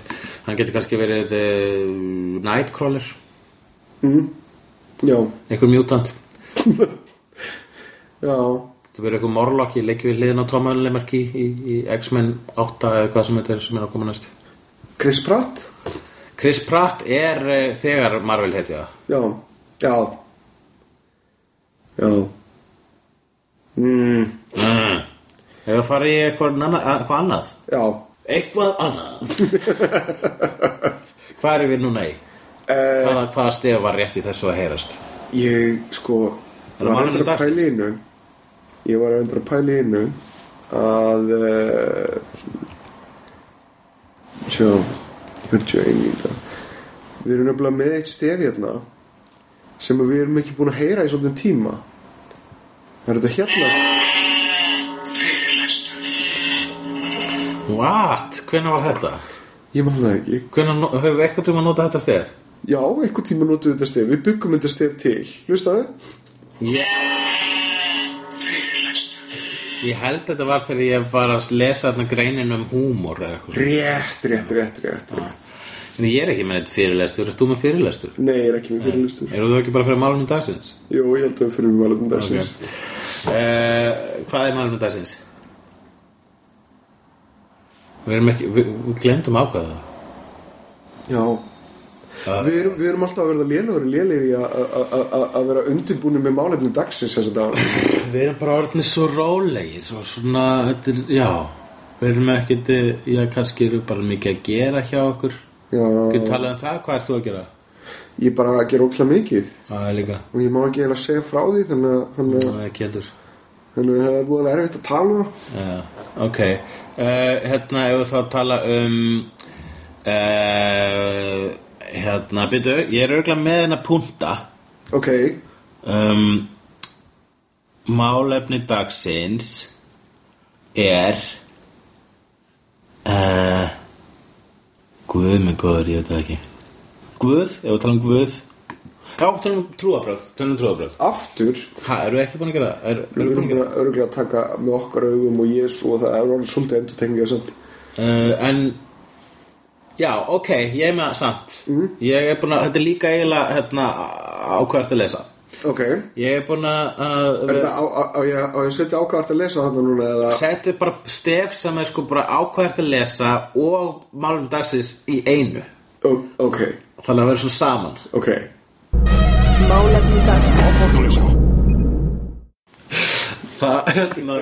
hann getur kannski verið uh, Nightcrawler. Já, einhver mutant. (laughs) Já. Það verður einhver Morlock í leikið við hliðin á Tom Hunlemark í, í, í X-Men 8 eða hvað sem þetta er sem er að koma næst. Chris Pratt? Chris Pratt er uh, þegar Marvel hetja. Já, já. Já mm, mm. Hefur það farið í eitthvað, anna- eitthvað annað? Já. Eitthvað annað? (laughs) Hvað er við núna í? uh, Hvaða, hvaða stef var rétt í þessu að heyrast? Ég, sko það Var endur að í innu Ég var endur að pæla í innu Að uh, Sjá Hörðu ég einu í það Við erum nefnilega með eitt stef hérna Sem við erum ekki búin að heyra í svolítið tíma er þetta hérna What? Hvenær var þetta? Ég man það ekki Hvenær no- höfum við eitthvað tíma að nota þetta stef? Já, einhvern tíma notum við þetta stef Við byggum þetta stef til Hlustaðu Ég Ég held þetta var þegar ég var að lesa þarna greinin um húmor eitthvað. Rétt, rétt, rétt, rétt, rétt. En ég er ekki með fyrirlestur, er þú með fyrirlestur? Nei, ég er ekki með fyrirlistur Eru þú ekki bara fyrir málumum dagsins? Jú, ég held að við fyrir valum Ok. Dagsins uh, Hvað er málumum dagsins? Við erum ekki, við, við glemdum ákvæða það. Já. Við erum, við erum alltaf að verða lélugur lélir í að- að- að að- að vera undirbúinu með málefni dagsins þess að dag Við erum bara orðnir svo rólegir og svona, þetta er, já. Við erum ekkert, já, kannski eru bara mikið að gera hjá okkur Getur talað um það, hvað er þú að gera? ég bara að gera ókslega mikið líka, og ég má ekki eiginlega segja frá því þannig að þannig að- það er búin erfitt að tala um. Já, ok. Uh, Hérna, ef við þá tala um uh, Hérna, byrju, ég er örgulega með hennar punta. Ok, um, Málefni dagsins er uh, Guð með góður, ég veit það ekki. Guð, ef við tala um Guð? Já, tala um trúabröð Tala um trúabröð aftur? Ha, eru við ekki búin að gera? Er, Við eru við erum búin að gera bara örgulega að taka með okkar augum og Jésu og það er orðið svolítið endur tengið samt. Uh, En Já, ok, ég er með það samt Ég er búin að, þetta er líka eiginlega hérna, ákvæðast að lesa Ok, Ég er búin að er þetta á, á, á, ég, á ég að setja ákvæðast að lesa þarna núna eða? Settu bara stef sem er sko bara ákvæðast að lesa og málum dagsins í einu. Ó, Ok, Þannig að vera svona saman. Ok. Málefni dagsins. Það, hérna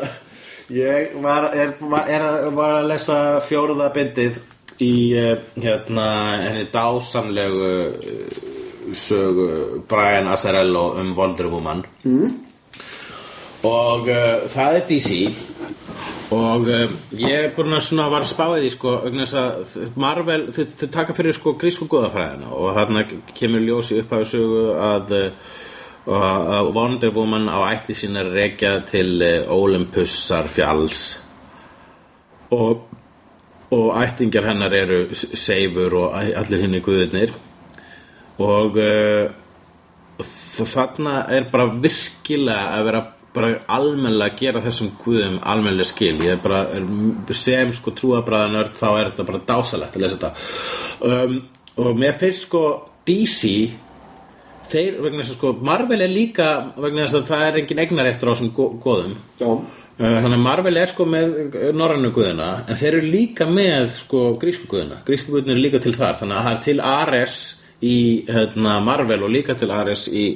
Ég var, er, var, er, var að lesa fjóruða bindið í eh, hérna henni dásamlegu eh, sögu Brian Azzarello um Wonder Woman. Mm. og uh, það er DC og uh, ég er búin að svona var að spá í sko Marvel þau taka fyrir sko grísku góðafræðina og þarna kemur ljósi upp af sögu að og að Wonder Woman á ætti sína rekja til uh, Olympussar fjalls og og ættingjar hennar eru Seifur og allir hinni guðirnir og þ- þarna er bara virkilega að vera bara almennilega að gera þessum guðum almennilega skil. Ég er bara er, sem sko trúabræðanörd þá er þetta bara dásalegt að lesa þetta. Um, og mér finnst sko DC þeir, vegna þess að sko Marvel er líka, vegna þess að það er engin egnaréttur á þessum gó- góðum Uh, Þannig að Marvel er sko með norrannu guðina en þeir eru líka með sko grísku guðina. Grísku guðina er líka til þar þannig að það er til Ares í hérna, Marvel og líka til Ares í,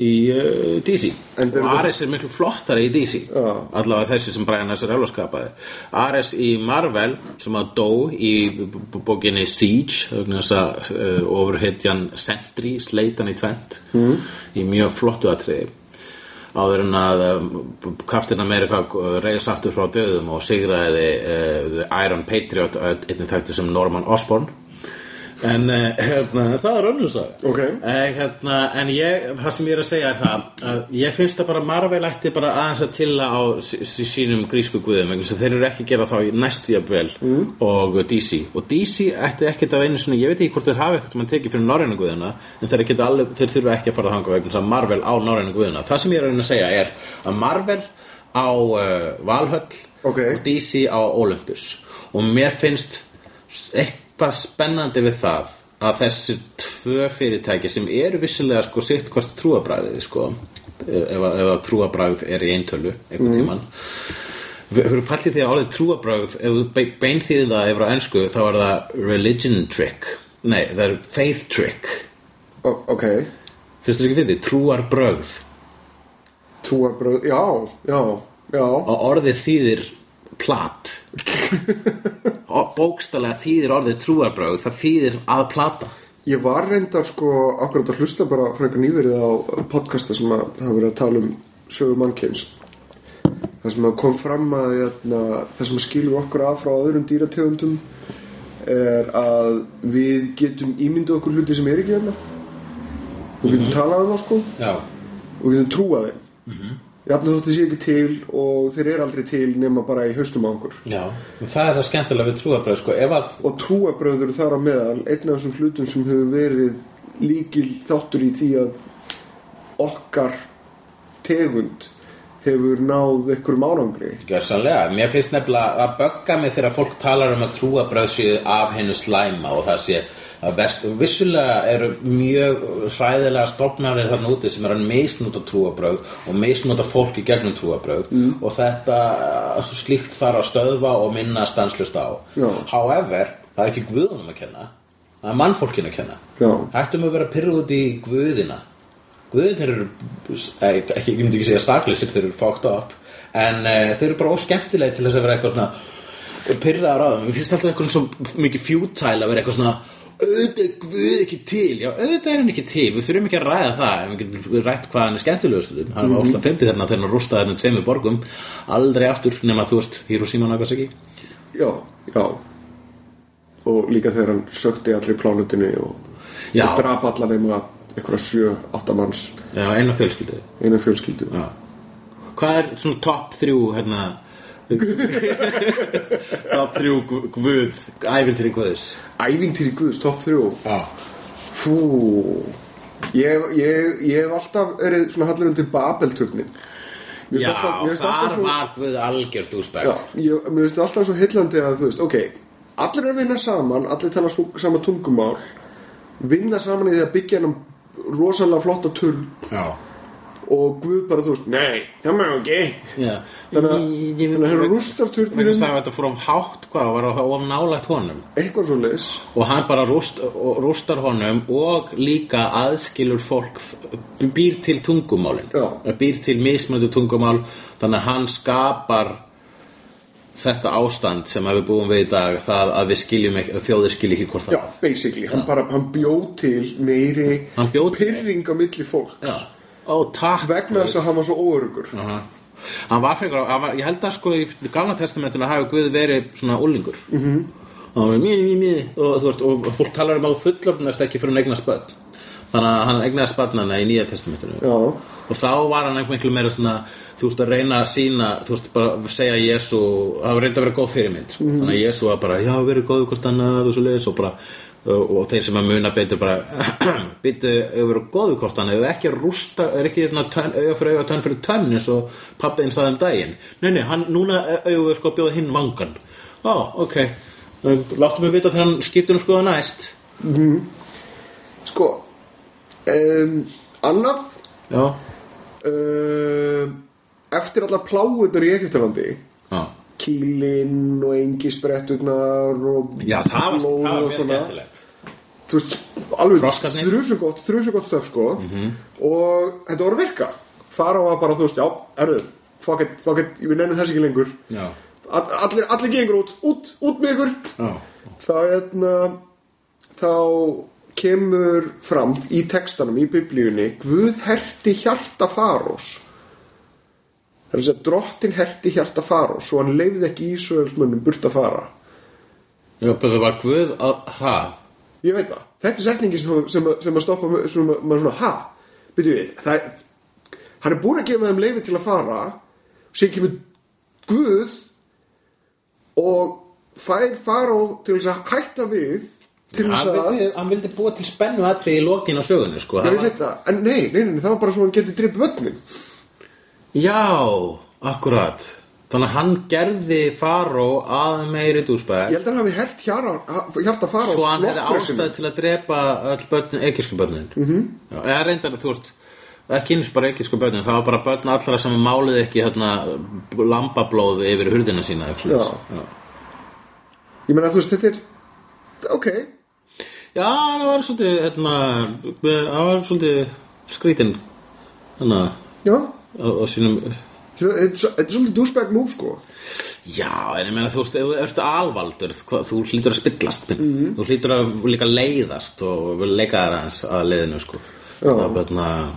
í uh, DC og Ares er miklu flottari í DC Já. allavega þessi sem Brian Azzarello skapaði Ares í Marvel sem að dó í bókinni Siege þess að uh, ofurhetjan Sentry sleitan í tvent mm. í mjög flottu atriði áður en að um, Captain America reyðs aftur frá döðum og sigraði uh, The Iron Patriot uh, einnig þættu sem Norman Osborn en uh, hérna, það er önnur saga Ok. uh, hérna, en ég, það sem ég er að segja er það að ég finnst það bara Marvel ætti bara aðeins að tilla á sí- sí- sínum grísku guðum vegna að þeir eru ekki að gera þá jafnvel mm. og DC og DC ætti ekkert af einu svona, ég veit ekki hvort þeir hafa eitthvað mann tekið fyrir norræna guðina en þeir, alveg, þeir þurfa ekki að fara að hanga vegna að Marvel á norræna guðina það sem ég er að að segja er að Marvel á uh, Valhöll Ok. og DC á Olympus og mér finnst eitthvað spennandi við það að þessi tvö fyrirtæki sem eru vissilega sko sitt hvort trúabræðið sko ef, að- ef að trúabræð er í eintölu einhvern tímann. Við höfum pæltið því að orðið trúabræð ef þú be- beinþýðir það yfir á ensku þá er það religion trick. Nei, það er faith trick. Ó, ok. Finnst þér ekki fyndið? Trúarbrögð. Trúarbröð, já, já, já. Og orðið þýðir plat. (laughs) Og bókstælega þýðir orðið trúarbrögð það þýðir að plata. Ég var reyndar sko akkurat að hlusta bara frekar nýverið á podcasta sem að hafa verið að tala um sögu mannkins það sem að kom fram að jæna, það sem skilur okkur af frá öðrum dýrategundum er að við getum ímyndið okkur hluti sem er ekki hérna við getum talað um það sko. Já, og við getum trúað þeim. Mm -hmm. Jafnir þótt þið sé ekki til og þeir eru aldrei til nema bara í haustum á okkur. Já. það er það skemmtilega við trúarbrögð sko, að og trúabröður þar á meðal einn af þessum hlutum sem hefur verið líkil þáttur í því að okkar tegund hefur náð einhverjum árangri. Gjörsanlega, mér finnst nefnilega að bögga mig þegar fólk talar um að trúabröð séu af hennu slæma og það sé best, vissulega eru mjög hræðilega stofnarnir þarna úti sem er að misnúta trúabröð og misnúta fólk í gegnum trúabröð og þetta slíkt þarf að stöðva og minna stanslust á. Já. however, það er ekki guðunum að kenna það er mannfólkinu að kenna. Já. hættum að vera pyrruð út í guðina. Guðinir eru eh, ekki, ég myndi ekki segja sakleysir þeir eru fucked up en uh, þeir eru bara óskemmtilega til þess að vera eitthvað svona pyrraðar á þeim, mér finnst alltaf eitthvað svo mikið fjútæl að vera eitthvað svona auðvitað guð ekki til. Já, auðvitað er hann ekki til, við þurfum ekki að ræða það. Við getum rætt hvað hann er skemmtilegur stundum hann var alltaf 50 þarna þegar hann rústaði hann tveimur borgum. Aldrei aftur nema þú veist Hiroshima og Nagasaki. Já, já. Og líka þegar hann sökti allir plánutinu og, og drap allar nema einhverja sjö, átta manns. Já, eina fjölskyldu. Einu fjölskyldu. Já. Hvað er svona top þrjú hérna (laughs) top þrjú gu- guð æfintýri guðs. Ævintýri Guðs, topp þrjú? Já. Fú. Ég, ég, ég hef alltaf verið svona hallur undir Babelturnin Já, alltaf- þar svo- var guð algjör dúsbæk Já, ég, mér finnst alltaf svo heillandi að þú veist, ok, allir er að vinna saman, allir tala svo, sama tungumál, vinna saman í því að byggja hennum rosalega flotta turn. Já. Og Guð bara, þú veist, nei, það má ekki. Já. Þannig að, Ég- ég- þannig að hann rústar Vegna turninum, þess að þetta fór á hátt hvað var það of nálægt honum eitthvað svo leis. og hann bara rúst, rústar honum og líka aðskilur fólk býr til tungumálin Já. býr til mismöndu tungumál þannig að hann skapar þetta ástand sem við búum við í dag það að við skiljum ekki, þjóðir skilji ekki hvort Já, það basically, hann bara, hann bjó til meiri bjó til- pyrring á milli fólks. Ó, takk Vegna þess að hann var svo óörugur. Aha. hann var frekar, hann var, ég held að sko í gamla testamentinu hafi Guð verið svona úlingur mm -hmm. og var mjög, mjög, mjög og veist, og fólk talar um að fullorðnast ekki fyrir hann eignast börn þannig að hann eignast barnana í nýja testamentinu Já, og þá var hann einhvern meira svona þú veist að reyna að sína þú veist bara segja Jésu hafa reynd að vera góð fyrirmynd sko. þannig að Jésu var bara já verið góð hvort annað og svo leiðis og bara og, og þeir sem að muna betur bara (clears throat) byttu að vera góð hvort annað? Ef ekki að rústa er ekki auga fyrir auga tönn fyrir tönn eins og pappiðin sagði um daginn? Nei nei hann núna við sko að bjóða hinn vangan ó ok. Láttu mig vita þegar hann skiptir um skoða næst. Sko, um, annað um, eftir allar pláutur í Egyptalandi já. Kýlin og engisbretturnar og Já, það var, það var og mjög skemmtilegt þú veist, alveg Froskarnir. þrjusu gott, þrjusu gott stöf sko. Mhm. og þetta voru að virka. Fara var bara, þú veist, já, erðu fuck it, fuck it, við nefnum þess ekki lengur. All, allir, allir gengur út, út, út með ykkur. Þá, hérna þá kemur fram í textanum í biblíunni Guð herti hjarta farós það er að segja drottin herti hjarta farós svo hann leifði ekki Ísraelsmönnum burt að fara. Já, það var Guð að, ha Ég veit það. Þetta er setningi sem, sem, sem að stoppa með- sem að maður svona, ha, byrju við, það hann er búin að gefa þeim leifi til að fara, síðan kemur Guð og fær fara til þess að hætta við til þess hann að, hann vildi búa til spennu atrið í lokin á sögunni sko. já það, en nei, nei, nei, það var bara svo að hann geti dripið vötnin. Já, akkurat Þannig að hann gerði Faró að meiri Ég dúsbæk held að hann hafi hert hjarta fara Svo hann hefði ástæð til að drepa öll börnin, ekisku börnin mm. -hmm. Eða reyndar, þú veist ekki eins bara ekisku börnin, það var bara börn allra sem máliði ekki hérna, lambablóð yfir hurðina sína Já, Já. Já. Ég meina, þú veist, þetta er, ok, Já, það var svolítið hérna, það var svolítið skrítin hérna, já, á sínum þetta er svolítið douchebag move, sko. Já, en ég meina þú veist, ef þú ert alvaldur þú hlýtur að spillast mm. -hmm. þú hlýtur að líka leiðast og leika þær aðeins að leiðinu sko. Já. það er bara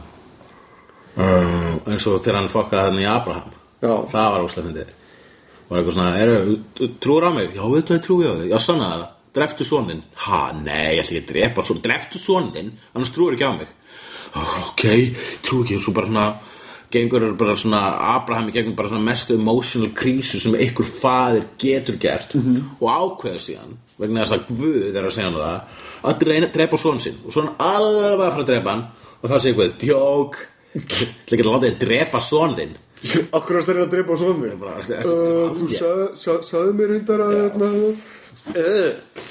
uh, eins og þegar hann fokkaði hann í Abraham Já. það var óslega fyndið var eitthvað svona, eru, trúur á mig? Já, veitu að trúi á þig, já, sanna það dreftu soninn, ha, nei, ég ætla ekki að drepa svo, dreftu soninn, annars trúir ekki á mig "Ah, ok, trú ekki svo bara svona gengur bara svona Abraham í gegnum bara svona mestu emotional krísu sem einhver faðir getur gert og ákveður síðan vegna þess að Guð er að segja hann það að dreina, drepa son sinn. Og svo hann alveg að fara að drepa hann og þá segir Guð, djók Það ekki að láta þig drepa son þinn. (laughs) Akkur að stærna að drepa á svona mig. bara- ertu- Uh, þú sagði, sagði, sagði mér hundar að hérna, uh,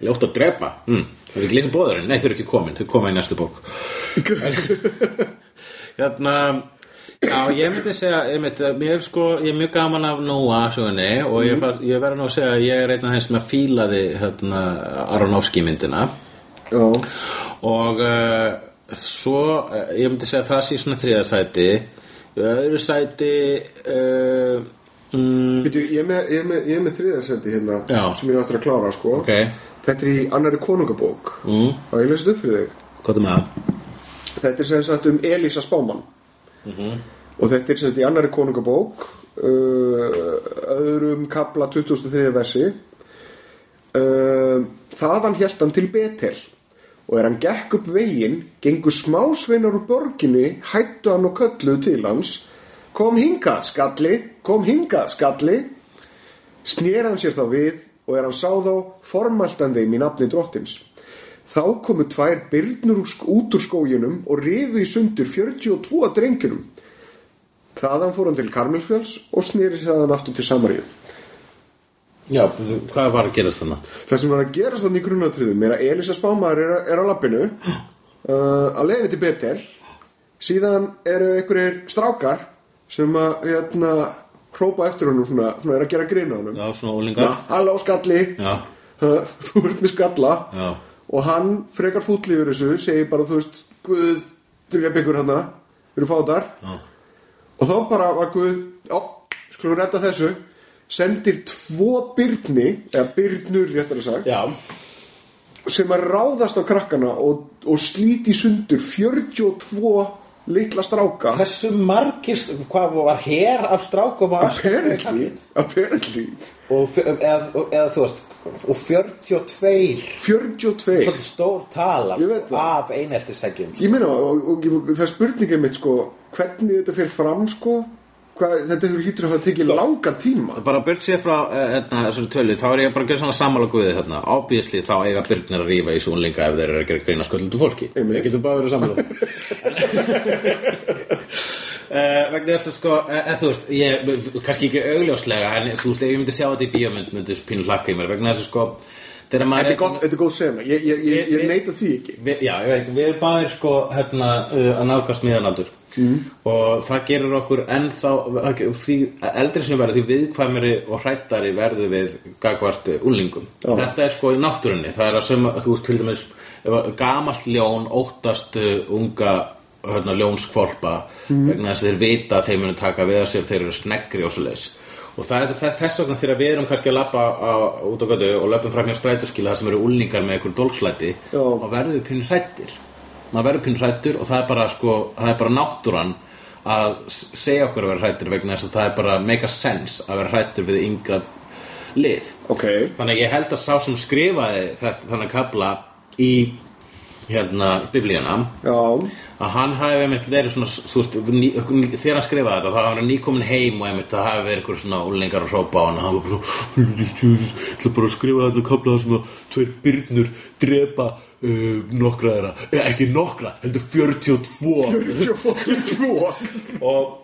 Ljótt að drepa. Mm. Það er ekki líka bóðurinn, nei þau eru ekki komin. Þau koma í næstu bók. (laughs) (laughs) Hérna Já, ég myndi segja, ég myndi, mér er sko, ég er mjög gaman af Nóa sögunni og ég, far, ég verður nú að segja að ég er einn af þeim sem að fílaði hérna, Aronofsky myndina. Já, og uh, svo, uh, ég myndi segja að það sé svona þriðasæti öðru sæti uh, mm, Býtu, ég er með, ég er með, ég er með þriðasendi hérna Já. sem ég er eftir að klára sko. Ok, Þetta er í annari konungabók. Mm, og ég lesið upp fyrir þig. hvað er með það? Þetta er sem sagt um Elísa Spáman og þetta er sagt í annari konungabók uh, öðrum kapla 2003 versi. Uh, þaðan hélt hann til Betel. Og er hann gekk upp veginn gengur smásveinar úr borginni hættu hann og kölluðu til hans kom hingað skalli kom hingað skalli. Snér hann sér þá við og er hann sá þá formæltandi í nafni drottins Þá komu tvær byrnur út úr skóginum og rifu í sundur 42 drengjunum. Þaðan fór hann til Karmelfjalls og snýri þaðan aftur til Samaríu. Já, hvað var að gerast þannig? Það sem var að gerast þannig í grunnatriðum er að Elisa Spámaður er, er á lappinu (gasps) uh, á leiðinni til Betel síðan eru einhverjir strákar sem að hérna, hrópa eftir honum svona, svona er að gera grina honum. Já, svona ólingar Halló skalli, Uh, þú ert með skalla já, og hann frekar fúll yfir þessu segir bara þú veist Guð dref ykkur hana eru fátar. Já. Og þá bara var Guð skulum við redda þessu. Sendir tvo byrni eða byrnur réttar að sagt Já, sem að ráðast á krakkana og, og slíti sundur 42 litla stráka. Hversu margir, hvað var hér af strákum og apparently, apparently. Og, eða, eða þú veist og 42 42 svolítið stór tala það. af eineltissegjum Ég meina, og, og, og það er spurningið mitt sko, hvernig þetta fer fram sko, hvað, þetta hefur lítur að hafa tekið langan tíma. bara burt sér frá uh, hérna, þessari tölu þá er ég bara að gera svona sammála guði þarna obviously þá eiga byrnir að rífa í súnlinga ef þeir eru að gera greina sköldundu fólki. Ég getur bara verið sammála. Uh, (laughs) vegna þess að sko, uh, þú veist, ég, kannski ekki augljóslega, en þú veist, ef ég myndi sjá þetta í bíómynd, myndi pínu hlakka í mér, vegna þess að sko, Þetta er gott, þetta er góð sena Ég, ég, ég, ég neita því ekki. við, Já, ég veit, við erum báðir sko hérna uh, að nákast miðanaldur mm. og það gerir okkur ennþá því eldri sem við verðum því viðkvæmari og hrættari verður við gagvart úlingum. Já. Þetta er sko í náttúrunni, það er að sem, þú veist til dæmis gamalt ljón óttast uh, unga hérna, ljónskvolpa vegna þess að þeir vita að þeir munu taka við að sér þeir eru sneggri og svo leis og það er þess vegna þegar við erum kannski að labba á, út á götu og löpum fram hjá strætóskila þar sem eru úlningar með einhver dólkslæti Já. og verður við pínu hrættir maður verður pínu hrættur og það er bara sko, það er bara náttúran að segja okkur að vera hrættir vegna þess að það er bara make a sense að vera hrættur við yngra lið. Ok, þannig að ég held að sá sem skrifaði þetta, þannig kabla í hérna biblíuna að hann hafi einmitt verið svona veist, ný, þegar hann skrifaði þetta þá hafi hann nýkomin heim og einmitt það hafi verið einhver svona úlingar að hrópa á hann og hann var bara svo "Helvítis, ég ætla bara að skrifa þetta kapla það sem að tveir byrnur drepa uh, nokkra þeirra, eh, ekki nokkra heldur 42 og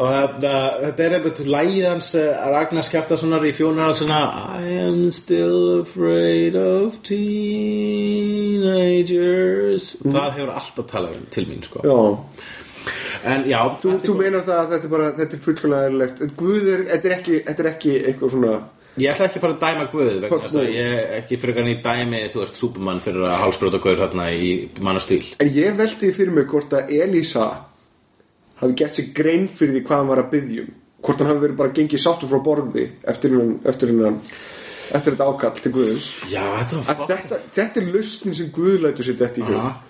og þetta, þetta er einmitt lægið hans uh, Ragnar Skjartasonar í fjónar svona I am still afraid of teenagers. Það hefur alltaf talað um til mín sko. Já, en já, þú, er þú meinar það að þetta er bara Þetta er fullkomlega eðlilegt. En Guð er, þetta er ekki, þetta er ekki eitthvað svona ég ætla ekki að fara að dæma Guð vegna þess að ég ekki fyrir hann í dæmi þú veist, Superman fyrir að hálsbróta Guð þarna í mannastíl. En ég veldi fyrir mig hvort að Elísa hafi gert sér grein fyrir því hvað hann var að byggjum hvort hann hafi verið bara gengið sáttur frá borði eftir hennan eftir, þetta ákall til Guðs. Já, þetta þetta, þetta er lausnin sem Guð lætur sér þetta í hug.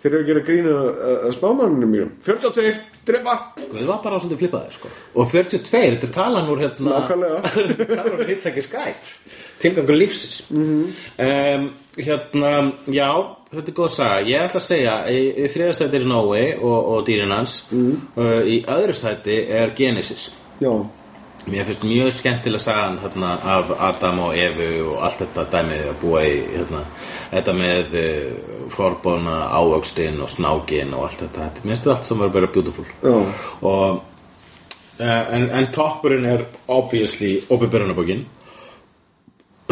Þeir eru að gera grína að, spámanninu mínum. 42, drepa! Guð var bara svolítið flippaði sko. Og 42, þetta er talan úr hérna Nákvæmlega. (laughs) talan úr hitsækir skætt tilgangur lífsins. Mhm. um, hérna, já þetta er góð saga, ég ætla að segja í, í þriða sæti er Nói og, og dýrin hans. Mhm. uh, í öðru sæti er Genesis. Já, Mér finnst mjög skemmtilega sagan hérna, af Adam og Evu og allt þetta dæmið að búa í hérna, þetta með uh, forbóna ávöxtin og snákin og allt þetta. Mér finnst þetta allt sem var bara beautiful. Já, og uh, en, en toppurinn er obviously opinberunabókin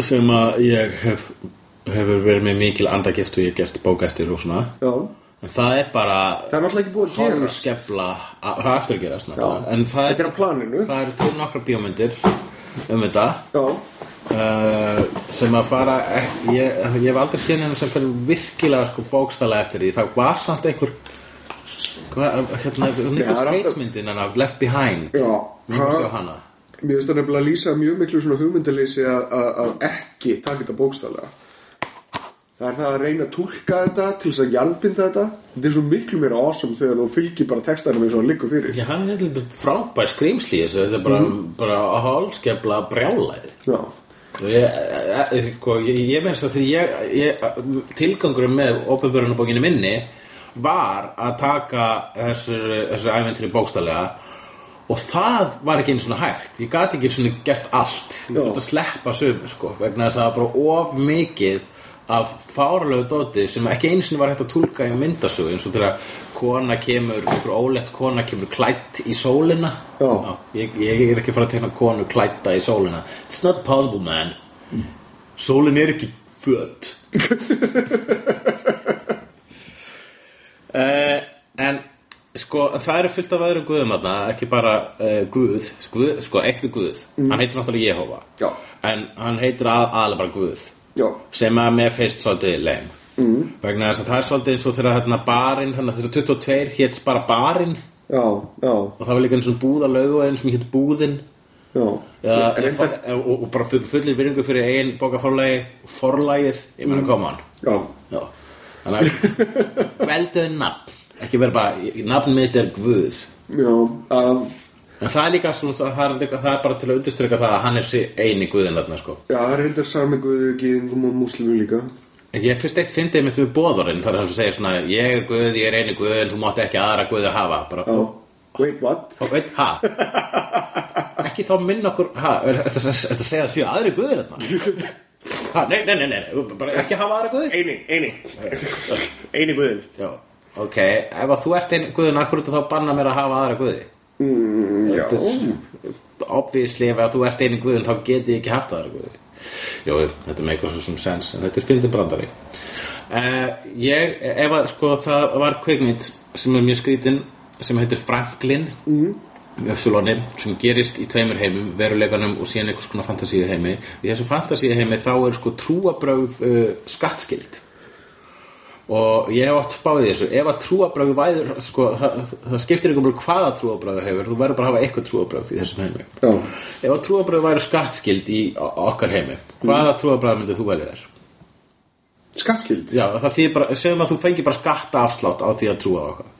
sem að ég hef hefur verið með mikil andagift og ég hef gert bók eftir og svona. Já. En það er bara það er náttúrulega ekki búið að horror gera skefla það er eftir að gerast náttúrulega. En það Þetta er á planinu. það eru til nokkra bíómyndir um þetta. Já, uh, sem að fara ek- ég, ég hef aldrei séð henni sem fyrir virkilega sko bókstala eftir því. Það var samt einhver hvað, hérna, Nicholas það er alltaf- Cage myndin hana, Left Behind. Já. ég var að sjá hana. Mér finnst það nefnilega að lýsa mjög miklu svona hugmyndaleysi að, að, að ekki taka þetta bókstaflega það er það að reyna að túlka þetta til þess að jarðbinda þetta. Þetta er svo miklu meira awesome þegar þú fylgir bara textanum eins og hann liggur fyrir. Já, hann er eitthvað frábær skrýmsli þessu, þetta er bara, bara að hálskefla brjálæði. Já, Og ég, ég, ég, sko, ég, ég meins að því tilgangurinn með opinbjörnabókinu minni var að taka þessu, æventri bókstallega og það var ekki einu svona hægt. Ég gat ekki einu svona gert allt. Ég Já. þurfti að sleppa sömu sko vegna þess að það var bara of mikið af fáralegu dóti sem ekki einu sinni var hægt að túlka í myndasögu eins og þegar kona kemur, einhver ólegt kona kemur klætt í sólina. Já. ég, ég er ekki að fara að tegna konu klætta í sólina. It's not possible man. Sólin er ekki föt. Uh, En sko það eru fullt af öðrum guðum þarna ekki bara uh, guð sko, sko við guð, hann heitir náttúrulega Jehova Já. en hann heitir að, aðlega bara guð já, sem að mér finnst svolítið leim mm. vegna þess að það er svolítið eins og þegar hérna barinn, hérna þegar 22 hétt bara barinn. Já, já, og það var líka eins og búðalögu eins sem hétt búðin. Já. Já, En ég, reyndar- og, og bara full- fullir virðingu fyrir eigin bókaforlagi forlagið, ég meina koma hann já, Já, þannig að (laughs) velduðu nafn. Ekki vera bara, nafn mitt er Guð. Já að, en það er líka, svona, það, er líka það er bara til að undirstryka það að hann er eini Guðin þarna sko. Já, það er reyndar sami guðu gýðingum og múslimum líka. Ég fyrst eitt fyndið mitt við bóðorinn þar sem segir svona, ég er Guð, ég er eini Guð en þú mátt ekki aðra Guði hafa. Bara, og, wait, what? og veit, ha? (laughs) Ekki þá minn okkur ha, er þetta þetta segja að séu aðri Guðir þarna? (laughs) Ha, nei, nei, nei, nei, nei, bara ekki hafa aðra Guði? Eini, eini. Eini guðin Já, ok, ef að þú ert einn guðin, akkur þú þá banna mér að hafa aðra guði? Mm, já, Obviously, ef að þú ert einn guðin, þá geti ég ekki haft guði. Jó, þetta meikar svo sem sens en þetta er fyndin brandari. Uh, Ég, ef að sko það var kveikmynd sem er mjög skrítin sem heitir Franklin. Mm. Öfsulóni, sem gerist í tveimur heimum veruleikanum og síðan einhvers konar fantasíu heimi í þessum fantasíu heimi þá er sko trúabrögð uh, skattskild og ég hef átt spáðið þessu. Ef að trúabrögð væður sko, það, það skiptir ykkur bara hvaða trúabrögð hefur. Þú verður bara að hafa eitthvað trúabrögð í þessum heimi. Já. ef að trúabrögð væri skattskild í okkar heimi hvaða mm. trúabrögð myndið þú velja þér? Skattskild Já, það þýðir bara, segjum að þú fengi bara skatta afslátt á því að trúa okkar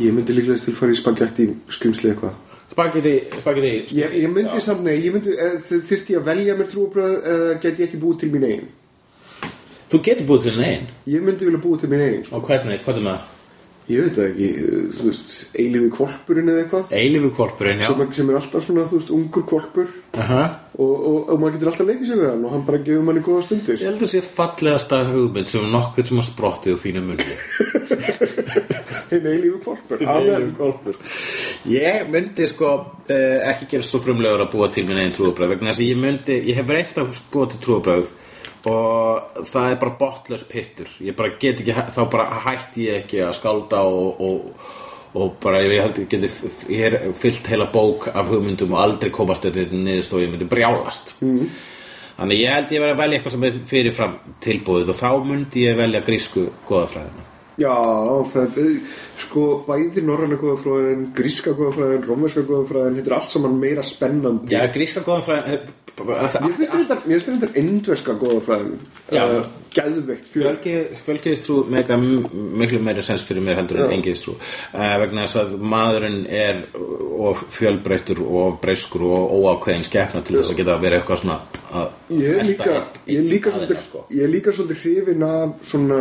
Ég myndi líklega til að fara í spagetti skrimsli eitthvað. Spagetti, spagetti Ég, ég myndi samt nei, ég myndi, eh, þyrfti ég að velja mér trúabröð eða get ég ekki búið til mín eigin Þú getur búið til einn Ég myndi vilja búið til mín eigin sko. og hvernig, hvað er það? Ég veit það ekki, eh, þú veist, eilífi kvolpurinn eða eitthvað. Eilifu korpurinn, já. Sem, sem er alltaf svona, þú veist, ungur kvolpur Aha. og, og, og maður getur alltaf leikið sér við hann og hann bara gefur manni góða stundir. Ég held að sé fallegasta hugmynd sem nokkuð sem að sprottið úr þínu munni. (laughs) Hinn eilífi kvolpur, Eilifu amen korpur Ég myndi sko uh, ekki gera svo frumlegur að búa til minn einn trúabröð vegna þess að ég myndi, ég hef reynt að búa til trúabröð og það er bara botlaus pittur ég bara get ekki, þá bara hætti ég ekki að skálda og, og, og bara ég held geti ég er fyllt heila bók af hugmyndum og aldrei komast þetta niðurst og ég myndi brjálast mm. þannig ég held ég verið að velja eitthvað sem er fyrirfram tilbúið og þá myndi ég velja grísku goðafræðina Já, það er, sko, bæði norræna góðafræðin, gríska góðafræðin, rómverska góðafræðin, þetta er allt saman meira spennandi. Já, gríska goðafræðin Mér finnst þetta, mér finnst þetta indverska góðafræðin, Já. uh, gæðveikt, fjölgiðistrú mega miklu meiri sens fyrir mér heldur en Já. engiðistrú uh, vegna þess að maðurinn er of fjölbreyttur og of breyskur og óákveðin skepna til þess að geta að vera eitthvað svona að Ég er líka, er líka sko. ég er líka svolítið hrifin af svona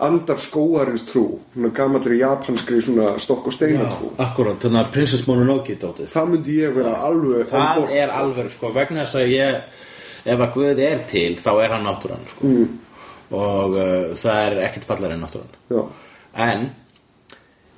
andar skóarins trú, svona gamallri japanskri svona stokk og steina trú. akkurat, þannig að Princess Mononoke dótið Það myndi ég vera alveg það board, er sko. alveg sko vegna þess að ég ef að Guð er til þá er hann náttúran sko. mm. og uh, það er ekkert fallar en náttúran Já, en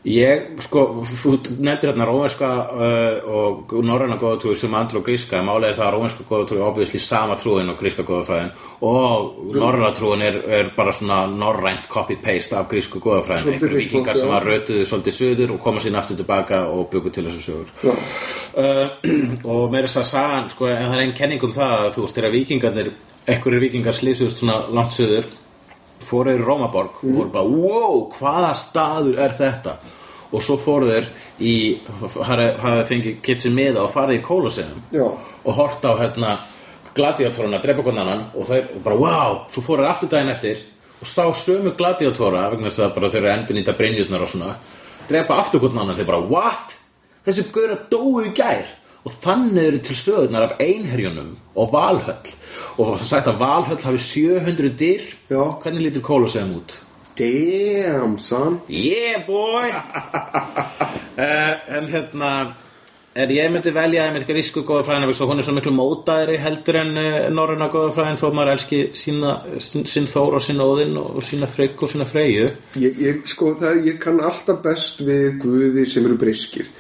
ég sko þú nefndir hérna rómverska uh, og norræna góðatrúi sem andru og gríska. En málega er það að rómverska góðatrúi er obviously sama trúin og gríska góðafræðin og norræna trúin er, er bara svona norrænt copy-paste af grísku góðafræðin rip-off, vikingar sem að rötuðu svolítið söður og koma sín aftur tilbaka og byggu til þessu sögur. Uh, (clears throat) og meira þess að sagan sko, en það er einn kenning um það að þú veist þegar vikingarnir, einhverjir vikingar slýsust svona langt söður fóru í Rómaborg og voru bara wow, hvaða staður er þetta og svo fóru þeir í hafði fengið kitsin miða og farið í kólaseðum Já. og hort á hérna gladiatoruna, drepa hvernig annan og þeir bara wow, svo fóru þeir aftur daginn eftir og sá sömu gladiatora vegna þess að bara þeir eru endur nýta brynjurnar og svona drepa aftur hvernig annan, þeir bara what? þessi gaur að dóu í gær og þannig eru til sögurnar af einherjunum og valhöll. Og það sagt að valhöll hafi 700 dyr. Já. hvernig lítur kólaseðum út? damn son. Yeah boy! Uh, (laughs) En hérna Er ég myndi velja einmitt grísku góða fræðina vegna þess að hún er svo miklu mótaðri heldur en uh, norræna góða fræðin þó maður elski sína, sin, sinn Þór og sinn Óðinn og sína Frigg og sína Freyju. Ég, ég, sko, það, ég kann alltaf best við guði sem eru briskir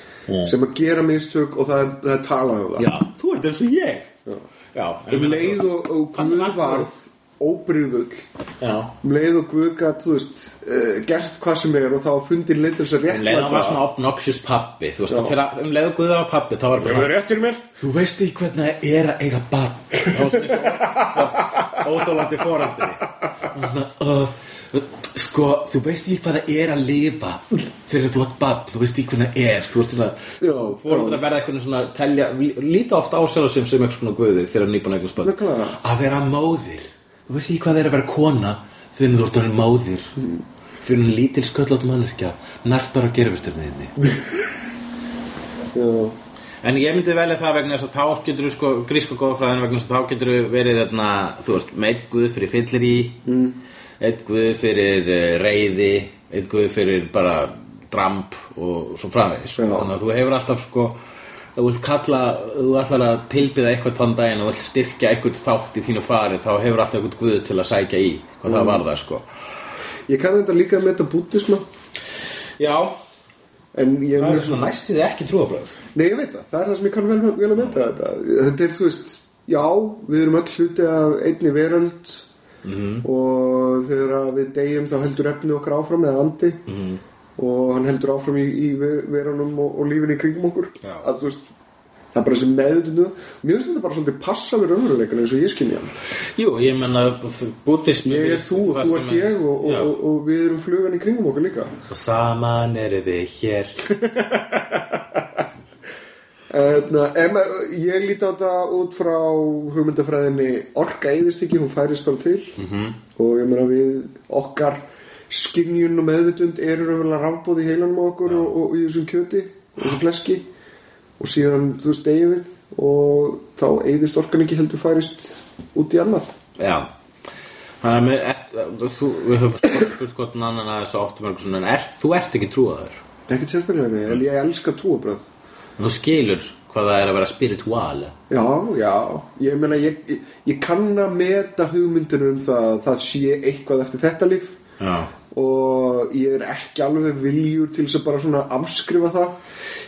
sem að gera mistök og það, það er talað um það. Já, þú ert eins og ég. Já, Já um leið og, og guð var- varð óbyrðull Já. um leið og guð gætt, þú veist uh, gert hvað sem er og þá fundið leið til þess að Um leið hann var réttlæta svona obnoxious pappi veist, þegar um leið og Guða var pappi þá var bara það mér? Þú veist ekki hvernig það er að eiga barn. Það var svona svona- svona óþólandi fóraldri Og svona, uh, Sko, þú veist ekki hvað það er að lifa Fyrir þú átt barn Þú veist ekki hvernig það er Þú veist svona Já, Fóraldri að verða eitthvað svona telja Líta oft á sjálf sem sem eitthvað svona guði Þegar nýbúin eitthvað spöld Nákvæmlega. Að vera móðir Þú veist ekki hvað það er að vera kona Þegar þú ert að vera móðir Fyrir en lítil sköllótt mannurkja Nartar að gera þinni Já. En ég myndi velja það vegna þess að þá getur þú sko grísku góðafræðin vegna þess að þá getur þú verið þarna, þú veist, með einn guð fyrir fyllir í mm. Einn guð fyrir uh, reyði einn guð fyrir bara dramp og svo framvegis. Já. þannig að þú hefur alltaf sko þú vilt kalla, þú ætlar að tilbyða eitthvað þann daginn og vilt styrkja eitthvað þátt í þínu fari, þá hefur alltaf eitthvað guð til að sækja í, hvað það var það sko. Ég kann þetta líka með þetta búddisma. Já, en ég það er svona næstuði ekki trúabröð Nei, ég veit það, það er það sem ég kann vel, vel að mynda þetta. Þetta er, þú veist, já, við erum öll hluti af einni veröld og þegar við deyjum þá heldur efni okkar áfram eða andi. Og hann heldur áfram í, í ver- verunum og, og lífinu í kringum okkur. Já. að þú veist það er bara þessi meðutundu mér finnst þetta bara svolítið passa við raunveruleikan eins og ég skynja Jú, ég menna bútismi ég er þú þú ert ég og, og, og, og við erum flugan í kringum okkur líka. Og saman erum við hér (laughs) Eðna, em, ég líti á þetta út frá hugmyndafræðinni orka eðist ekki, hún færist bara til. -hmm. og ég meina við okkar skynjun og meðvitund eru raunverulega rafbóð í heilanum okkur og, og, í þessum kjöti þessum fleski. Og síðan þú veist deyjum við. Og þá eðist orkan ekki heldur færist út í annað. Já. Þannig að þú, við höfum spurt- gott annan að þessu ofta mörg svona, en ert, þú ert ekki trúaður? Ekkert sérstaklega, en ég elska trúabröð Þú skilur hvað það er að vera spiritual. Já, já, ég meina ég, ég, ég kann að meta hugmyndinu um það að það sé eitthvað eftir þetta líf. Já. Og ég er ekki alveg viljur til þess að bara svona afskrifa það.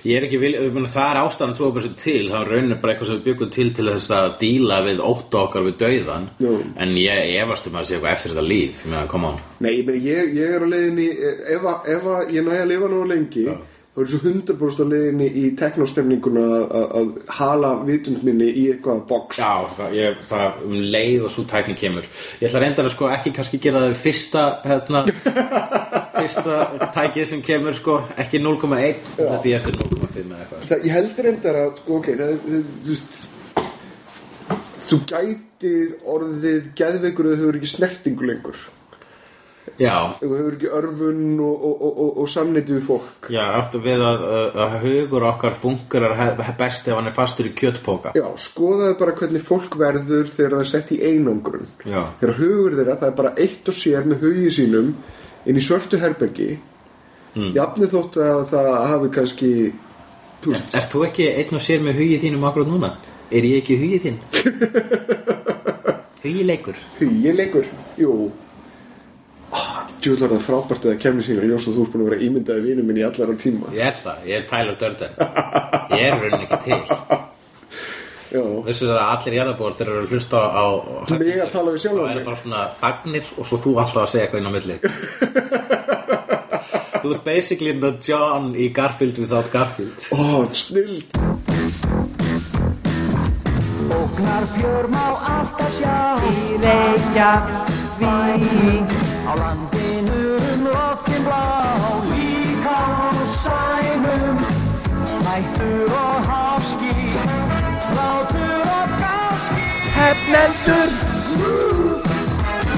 Ég er ekki vil, ég meina, það er ástæðan sér til, það raunin bara eitthvað sem við byggum til til þess að díla við ótta okkar við dauðan Jú. en ég efast um að sé eitthvað eftir þetta líf, ég meina, come on. Nei, ég, meina, ég, ég er á leiðinni ef, að- ef að ég næja að lifa nú lengi þá er þessu 100% á leiðinni í teknostemninguna að- hala vitund minni í eitthvað box. Já, það, ég, það um leið og svo tækni kemur. Ég ætla reyndar að sko ekki kannski gera það fyrsta hérna, (laughs) fyrsta tækið sem kemur sko ekki 0,1 þetta er eftir 0,5 eða eitthvað. Það, Ég heldur reyndar að sko, ok, það, það, þú veist þú gætir orðið geðveikur að þú hefur ekki snertingu lengur þú hefur ekki örfun og, og, og, og, og samneiti við fólk já, áttu við að, að, hugur okkar fungerar he- best ef hann er fastur í kjötpóka Já, skoðaðu bara hvernig fólk verður þegar það er sett í einangrun Já. þegar hugur þeirra, það er bara eitt og sér með hugi sínum inn í svörtu herbergi mm. jafnir þótt að það hafi kannski veist, Ert þú ekki einn og sér með hugið þínum akkurat núna? Er ég ekki hugið þinn? (laughs) hugið leikur hugi leikur jú Djúðlar það frábært að kemni sín og ljós og þú ert búin að vera ímyndaði vinur minn í allara tíma. Ég er það, ég er Tyler Durden. Ég er raunin ekki til. Vissu það að allir jarðabór þegar eru að hlusta á, á Mig að tala við sjálfan Það mig. er bara svona þagnir og svo þú alltaf að segja eitthvað inn á milli. (laughs) Þú ert basically the John í Garfield without Garfield. Ó, snild Ógnar fjör má alltaf sjá. Í Reykjavík Á landinu um loftin blá Líka á sænum Hættur og háski Látur og gáski. Hefnendur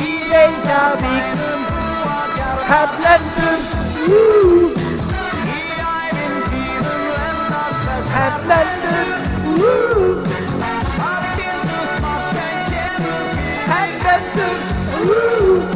Í Reykjavík Hefnendur Í ævintýrum endast þess Hefnendur Þú